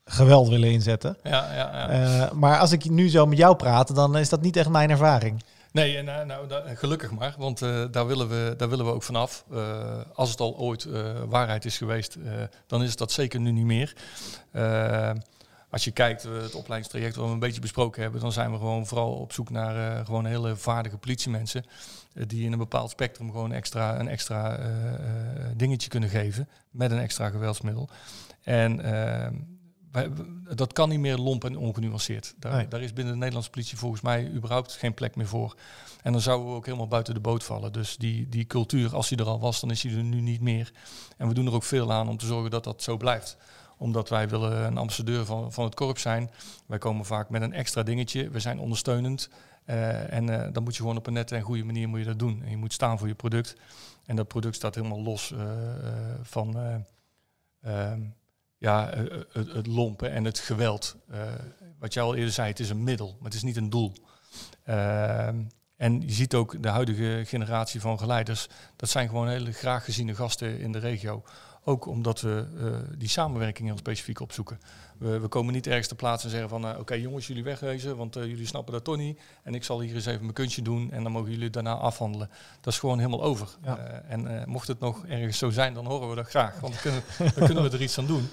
geweld willen inzetten.
Ja, ja, ja.
Eh, maar als ik nu zo met jou praat, dan is dat niet echt mijn ervaring.
Nee, en, nou, nou, gelukkig maar, want daar, willen we, daar willen we ook vanaf. Als het al ooit waarheid is geweest, dan is het dat zeker nu niet meer. Eh, als je kijkt, uh, het opleidingstraject wat we een beetje besproken hebben, dan zijn we gewoon vooral op zoek naar uh, gewoon hele vaardige politiemensen. Uh, die in een bepaald spectrum gewoon extra, een extra dingetje kunnen geven met een extra geweldsmiddel. En ehm, wij, dat kan niet meer lomp en ongenuanceerd. Daar, nee. daar, is binnen de Nederlandse politie volgens mij überhaupt geen plek meer voor. En dan zouden we ook helemaal buiten de boot vallen. Dus die, die cultuur, als die er al was, dan is die er nu niet meer. En we doen er ook veel aan om te zorgen dat dat zo blijft omdat wij willen een ambassadeur van, van het korps zijn. Wij komen vaak met een extra dingetje. We zijn ondersteunend. Uh, en uh, dan moet je gewoon op een nette en goede manier moet je dat doen. En je moet staan voor je product. En dat product staat helemaal los uh, van ehm, ja, het, het, lompen en het geweld. wat jij al eerder zei, het is een middel, maar het is niet een doel. Ehm, en je ziet ook de huidige generatie van geleiders. Dat zijn gewoon hele graag geziene gasten in de regio. Ook omdat we uh, die samenwerking heel specifiek opzoeken. We, we, komen niet ergens te plaatsen en zeggen van uh, oké jongens, jullie wegwezen, want uh, jullie snappen dat toch niet. En ik zal hier eens even mijn kunstje doen en dan mogen jullie daarna afhandelen. Dat is gewoon helemaal over. Ja. en mocht het nog ergens zo zijn, dan horen we dat graag. Want dan kunnen, dan kunnen we er iets aan doen.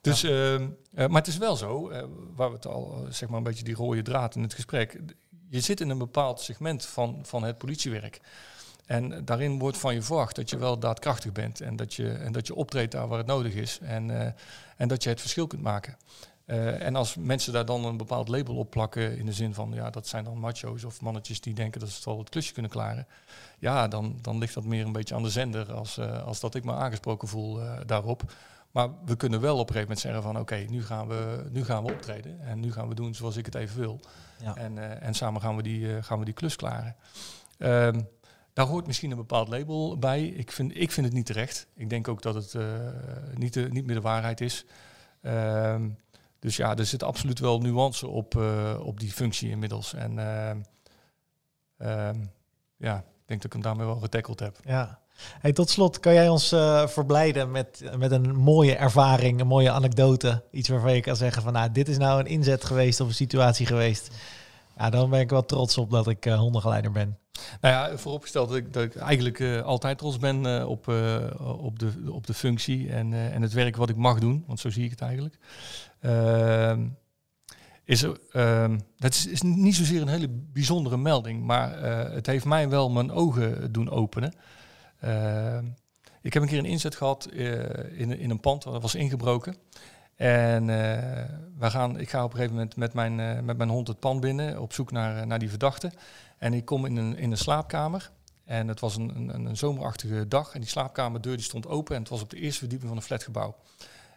Dus, ja. Ehm, maar het is wel zo, waar we het al, zeg maar een beetje die rode draad in het gesprek. Je zit in een bepaald segment van, van het politiewerk. En daarin wordt van je verwacht dat je wel daadkrachtig bent en dat je, en dat je optreedt daar waar het nodig is en, uh, en dat je het verschil kunt maken. Uh, en als mensen daar dan een bepaald label op plakken in de zin van ja, dat zijn dan macho's of mannetjes die denken dat ze het wel het klusje kunnen klaren. Ja, dan, dan ligt dat meer een beetje aan de zender als, uh, als dat ik me aangesproken voel daarop. Maar we kunnen wel op een gegeven moment zeggen van oké, okay, nu, gaan we, nu gaan we optreden en nu gaan we doen zoals ik het even wil. Ja. En, en samen gaan we die, gaan we die klus klaren. Ehm, daar hoort misschien een bepaald label bij. Ik vind, ik vind het niet terecht. Ik denk ook dat het uh, niet, de, niet meer de waarheid is. Um, dus ja, er zit absoluut wel nuance op, uh, op die functie inmiddels. En uh, um, ja, ik denk dat ik hem daarmee wel getackeld heb.
Ja. Hey, tot slot, kan jij ons verblijden met, met een mooie ervaring, een mooie anekdote? Iets waarvan je kan zeggen van, nou, dit is nou een inzet geweest of een situatie geweest. Ja, dan ben ik wel trots op dat ik hondengeleider ben.
Nou ja, vooropgesteld dat ik, dat ik eigenlijk uh, altijd trots ben uh, op, uh, op, de, op de functie en, en het werk wat ik mag doen, want zo zie ik het eigenlijk. Ehm, is, ehm, dat is, is, niet zozeer een hele bijzondere melding, maar het heeft mij wel mijn ogen doen openen. Ehm, ik heb een keer een inzet gehad in, in een pand dat was ingebroken. En we gaan, ik ga op een gegeven moment met mijn, met mijn hond het pand binnen op zoek naar, naar die verdachte. En ik kom in een, in een slaapkamer. En het was een, een, een zomerachtige dag. En die slaapkamerdeur die stond open. En het was op de eerste verdieping van een flatgebouw.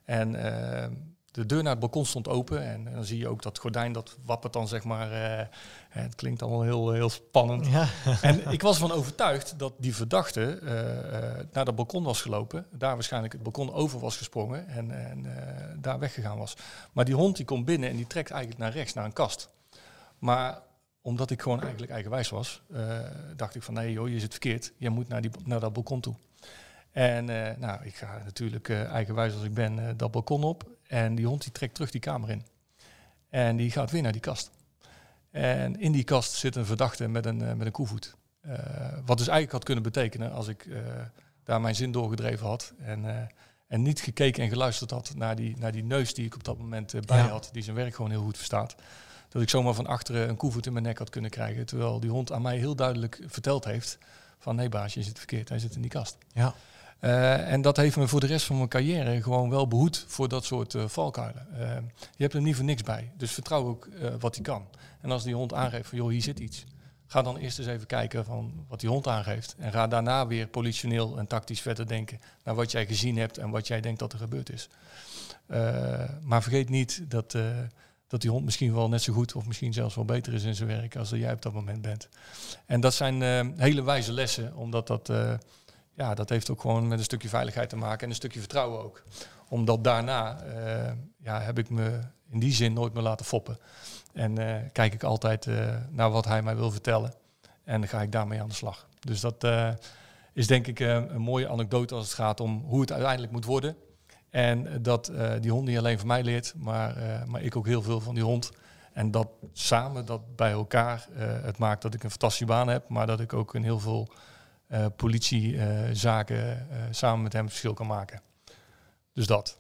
En uh, de deur naar het balkon stond open. En, en, dan zie je ook dat gordijn, dat wappert dan zeg maar. Uh, het klinkt allemaal heel, heel spannend. Ja. en ik was ervan overtuigd dat die verdachte uh, naar dat balkon was gelopen. Daar waarschijnlijk het balkon over was gesprongen. En, en daar weggegaan was. Maar die hond die komt binnen en die trekt eigenlijk naar rechts, naar een kast. Maar omdat ik gewoon eigenlijk eigenwijs was, dacht ik van nee joh, je zit verkeerd. Je moet naar, die, naar dat balkon toe. En uh, nou, ik ga natuurlijk uh, eigenwijs als ik ben dat balkon op. En die hond die trekt terug die kamer in. En die gaat weer naar die kast. En in die kast zit een verdachte met een, met een koevoet. wat dus eigenlijk had kunnen betekenen als ik daar mijn zin doorgedreven had. En, en niet gekeken en geluisterd had naar die, naar die neus die ik op dat moment bij ja. had. Die zijn werk gewoon heel goed verstaat dat ik zomaar van achteren een koevoet in mijn nek had kunnen krijgen. Terwijl die hond aan mij heel duidelijk verteld heeft van nee baasje, je zit verkeerd, hij zit in die kast. Ja. Uh, en dat heeft me voor de rest van mijn carrière gewoon wel behoed voor dat soort uh, valkuilen. Uh, je hebt er niet voor niks bij, dus vertrouw ook wat hij kan. En als die hond aangeeft van joh, hier zit iets. Ga dan eerst eens even kijken van wat die hond aangeeft. En ga daarna weer politioneel en tactisch verder denken naar wat jij gezien hebt en wat jij denkt dat er gebeurd is. maar vergeet niet dat dat die hond misschien wel net zo goed of misschien zelfs wel beter is in zijn werk als dat jij op dat moment bent. En dat zijn hele wijze lessen, omdat dat, ja, dat heeft ook gewoon met een stukje veiligheid te maken en een stukje vertrouwen ook. Omdat daarna uh, ja, heb ik me in die zin nooit meer laten foppen. En kijk ik altijd naar wat hij mij wil vertellen. En ga ik daarmee aan de slag. Dus dat is denk ik een mooie anekdote als het gaat om hoe het uiteindelijk moet worden. En dat die hond niet alleen van mij leert, maar, maar ik ook heel veel van die hond. En dat samen, dat bij elkaar, het maakt dat ik een fantastische baan heb, maar dat ik ook in heel veel politiezaken samen met hem verschil kan maken. Dus dat.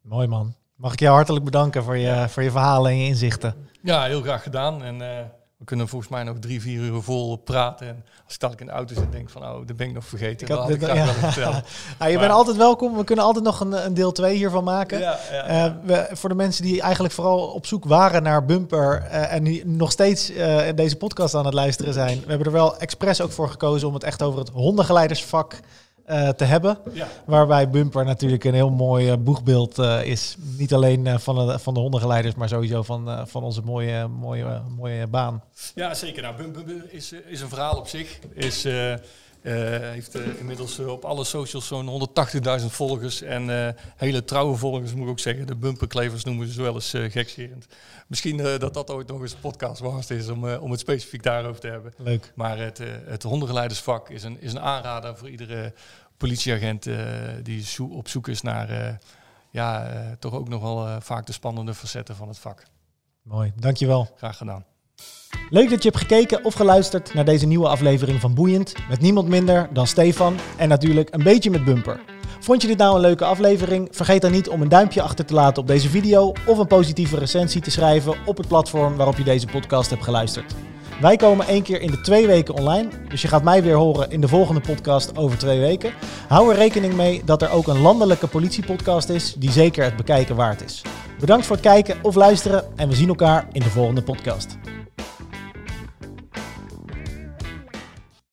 Mooi man. Mag ik jou hartelijk bedanken voor je, voor je verhalen en je inzichten.
Ja, heel graag gedaan. En eh, we kunnen volgens mij nog drie, vier uur vol praten. En als ik dadelijk in de auto zit, denk van, oh, dat ben ik nog vergeten.
Ik had
Dat had ik
ja.
vertellen. *laughs*
Ja, je
Maar-
bent altijd welkom. We kunnen altijd nog een, een deel 2 hiervan maken.
Ja,
Eh, we, voor de mensen die eigenlijk vooral op zoek waren naar Bumper eh, en die nog steeds eh, deze podcast aan het luisteren zijn. We hebben er wel expres ook voor gekozen om het echt over het hondengeleidersvak eh, te hebben.
Ja.
Waarbij Bumper natuurlijk een heel mooi eh, boegbeeld eh, is. Niet alleen van, de, van de hondengeleiders, maar sowieso van, van onze mooie, mooie, mooie baan.
Ja, zeker. Nou, Bum Bum Bum is, is een verhaal op zich. Is, eh, heeft eh, inmiddels eh, op alle socials zo'n 180.000 volgers. En hele trouwe volgers, moet ik ook zeggen. De bumperklevers noemen ze wel eens gekscherend. Misschien dat dat ooit nog eens een podcast waard is om, om het specifiek daarover te hebben.
Leuk.
Maar het, het hondengeleidersvak is een, is een aanrader voor iedere politieagent die zo- op zoek is naar ja, toch ook nog wel vaak de spannende facetten van het vak.
Mooi, dankjewel.
Graag gedaan.
Leuk dat je hebt gekeken of geluisterd naar deze nieuwe aflevering van Boeiend. Met niemand minder dan Stefan en natuurlijk een beetje met Bumper. Vond je dit nou een leuke aflevering? Vergeet dan niet om een duimpje achter te laten op deze video of een positieve recensie te schrijven op het platform waarop je deze podcast hebt geluisterd. Wij komen één keer in de twee weken online, dus je gaat mij weer horen in de volgende podcast over twee weken. Hou er rekening mee dat er ook een landelijke politiepodcast is die zeker het bekijken waard is. Bedankt voor het kijken of luisteren en we zien elkaar in de volgende podcast.